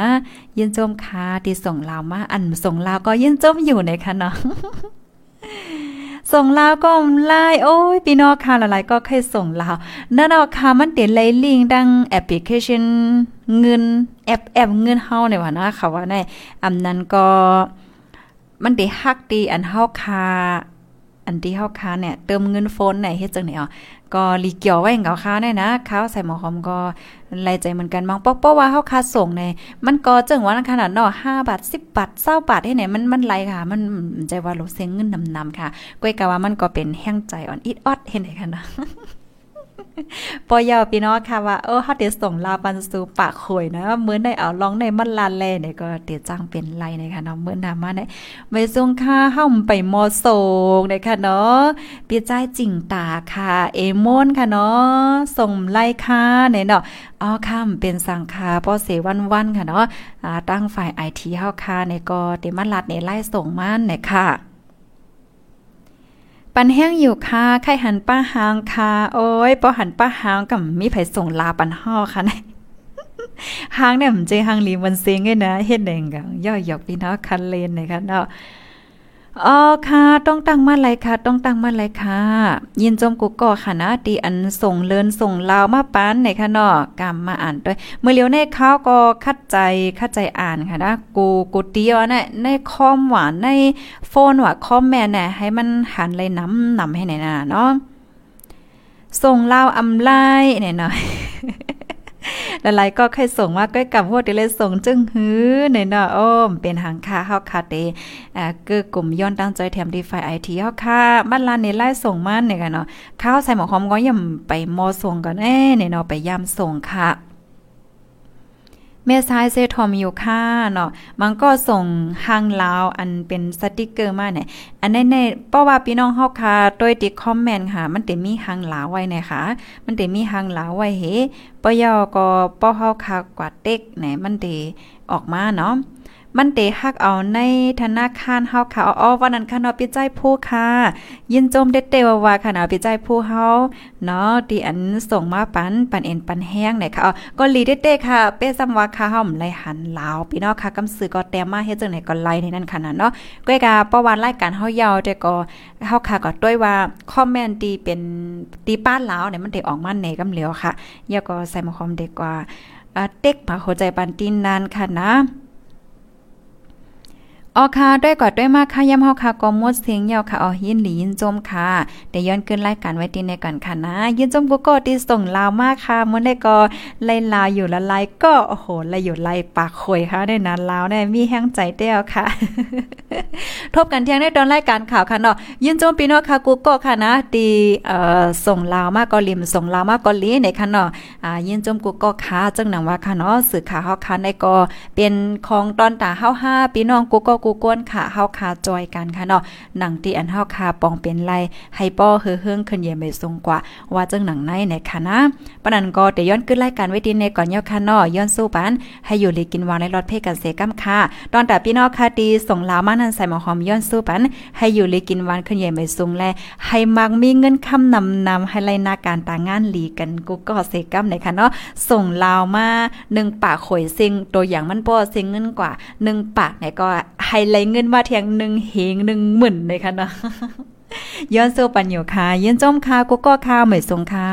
B: ยินจมค่ะที่ส่งลาวมาอันส่งลาวก็ยินจมอยู่ในคะเนาะ ส่งลาวก็ไล่โอ้ยพี่น้องค่ะหลายๆก็เคยส่งลาวนั่นเอาค่ะมันเต็ไลลิงดังแอปพลิเคชันเงินแอปแอปเงินเฮาเนี่ยว่านะค่ะว่าในอำนั้นก็มันได้ฮักดีอันเฮาคา อันที่เฮาค้าเนี่ยเติมเงินโฟนไหนเฮ็ดจังไหนอ๋อก็ลีเกี่ยวไว้เงาค้าเนี่ยนะข้าวใส่หมอหอมก็ไล่ใจเหมือนกันมองปอกๆว่าเฮาค้าส่งในมันก็จังว่าขนาดเนาะ5บาท 10 บาท20บาทให้ไหนมันมันไหลค่ะ มันใจว่าโลเซงเงินนำๆค่ะก้อยกะว่ามันก็เป็นแห้งใจอ่อนอิดออดเห็นไหนค่ะนะ ปอยาวพี่น้องค่ะว่าเออเฮาได้ส่งลาบันสู่ปากข่อยนะมื้อได้เอาลองในมันลาแลเนี่ยก็เตียจ้างเป็นไรนะคะเนาะมื้อหน้ามาเนี่ยไปส่งค่าเฮาไปมอส่งนะคะเนาะปีใจจิงตาค่ะ เอมอนค่ะเนาะส่งไล่ค่ะเนี่ยเนาะอ๋อค่ะเป็นสังคาป้อเสวันๆค่ะเนาะตั้งฝ่ายไอทีเฮาค่ะเนี่ยก็เตมันลัดเนี่ยไล่ส่งมาเนี่ยค่ะ ปันแห้งอยู่ค่ะไข่หันป้าหางค่ะ โอ้ยปอหันป้าหางกับมีไผส่งลาปันห่อค่ะนะหางเนี่ยมันเจหางลีมันเซงไงนะเฮ็ดแดงกัย่อยหยอกพี่น้องคันเลนนะคะเนาะ อ๋อค่ะ ต้องตั้งมาเลยค่ะ ต้องตั้งมาเลยค่ะ ยินจมกูก่อค่ะนะตีอันส่งเลินส่งลาวมาปานไหนค่ะเนาะกำมาอ่านด้วย เมื่อเลียวในข้าวก็คัดใจคัดใจอ่านค่ะนะกูกูเตียวนะในคอมหวานในโฟนว่าคอมแม่น่ะให้มันหันเลยน้ำนำให้ไหนน่ะเนาะส่งลาวอำไลเนี่ยเนาะ หลายๆก็เคยส่งว่าก้อยกับพวกที่เลยส่งจึงหื้อในเนาะโอ้มเป็นหางคาเฮาคาเตอ่าเกือกลุ่มย้อนตั้งใจแถมดีไฟไอทีเฮาค่ะบ้านลานนี่ไล่ส่งมันเนี่ยกันเนาะข้าวใส่หมอหอมก็ย่ำไปมอส่งก่อนแน่เนี่ยเนาะไปย่ำส่งค่ะ เมซายเซทอมอยู่ค่ะเนาะมันก็ส่งหางลาวอันเป็นสติกเกอร์มาเนี่ยอันในในเพราะว่าพี่น้องเฮาค่ะโดยติคอมเมนต์ค่ะ มันเต็มีหางลาวไว้นะคะมันเต็มีหางลาวไว้เฮปยอก็ป้อเฮาค่ะกว่าเต็กไหนมันเตออกมาเนาะ มันเตฮักเอาในธนาคารเฮาค่ะอ๋อวันนั้นค่ะเนาะพี่ใจผู้ค่ะ ยินจมเด็ดเตว่าว่าค่ะเนาะพี่ใจผู้เฮาเนาะที่อันส่งมาปันปันเอ็นปันแห้งเนี่ยค่ะอ๋อก็ลีเด็ดเตค่ะ เป้ซ้ำว่าค่ะเฮาไล่หันลาวพี่น้องค่ะกำซื้อก็แต้มมาเฮ็ดจังไหนก็ไล่ในนั้นค่ะเนาะก้อยกาประวัติรายการเฮายาวแต่ก็เฮาค่ะก็ด้วยว่าคอมเมนต์ที่เป็นตีป้านลาวเนี่ยมันได้ออกมาในกำเหลียวค่ะยาก็ใส่มาคอมเด็กกว่าเต็กมาหัวใจปันตินนานค่ะนะ ออค่ะด้วยกอดด้วยมากค่ะย่ำเฮาค่ะก็มดเสียงยาวค่ะอ๋อยินหลียินจมค่ะเดี๋ยวย้อนขึ้นรายการไว้ตีในก่อนค่ะนะ ยินจมกูก็ที่ส่งลาวมากค่ะมื้อได้ก็ไล่ลาวอยู่ละลายก็โอ้โหไล่อยู่ไล่ปากข่อยค่ะได้นานลาวได้มีแห้งใจเดียวค่ะ ทบกันเที่ยงในตอนรายการข่าวค่ะเนาะยินจมพี่น้องค่ะกูก็ค่ะนะตีเอ่อส่งลาวมากก็ลิมส่งลาวมากก็ลีในค่ะเนาะอ่ายินจมกูก็ค่ะจังหนังว่าค่ะเนาะสื่อข่าวเฮาค่ะในก็เป็นของตอนตาเฮา5พี่น้องกูก็กูก้นค่ะเฮาคาจอยกันค่ะเนาะหนังที่อันเฮาคาปองเป็นไรให้ป้อเฮือเฮืองขึ้นเยไม่ทรงกว่า ว่าจังหนังในในค่ะนะปนันก็แต่ย้อนขึ้นรายการไว้ดีในก่อนเยาค่ะเนาะย้อนสู้ปันให้อยู่ลีกินวางในรถเพ่กันเสกัมค่ะ ตอนแต่พี่น้องค่ะดีส่งลาวมานันใส่หมอหอมย้อนสู้ปันให้อยู่ลีกินวานขึ้นเยไม่ทรงแลให้มักมีเงินคำนำนำให้ไล่นาการต่างงานหลีกันกูก็เสกัมในค่ะเนาะส่งลาวมา1ปากข่อยซิงตัวอย่างมันบ่ซิงเงินกว่า1ปากไหนก็ ให้ไล่เงินมาเทียง1เฮง1หมื่นเลยค่ะเนาะย้อนสู้ปันอยู่ค่ะยืนจอมค่ะกูก็ค่ะเหมยทรงค่ะ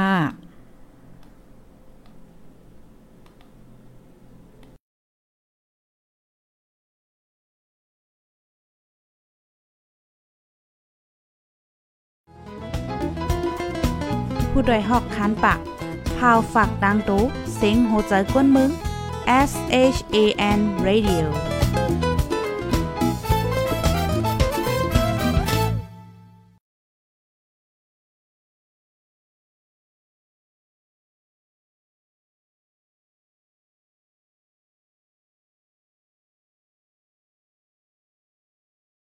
A: ผู้ดยหอกคันปากพาวฝากดังตู้เซ็งโหใจกวนมึง S H A N Radio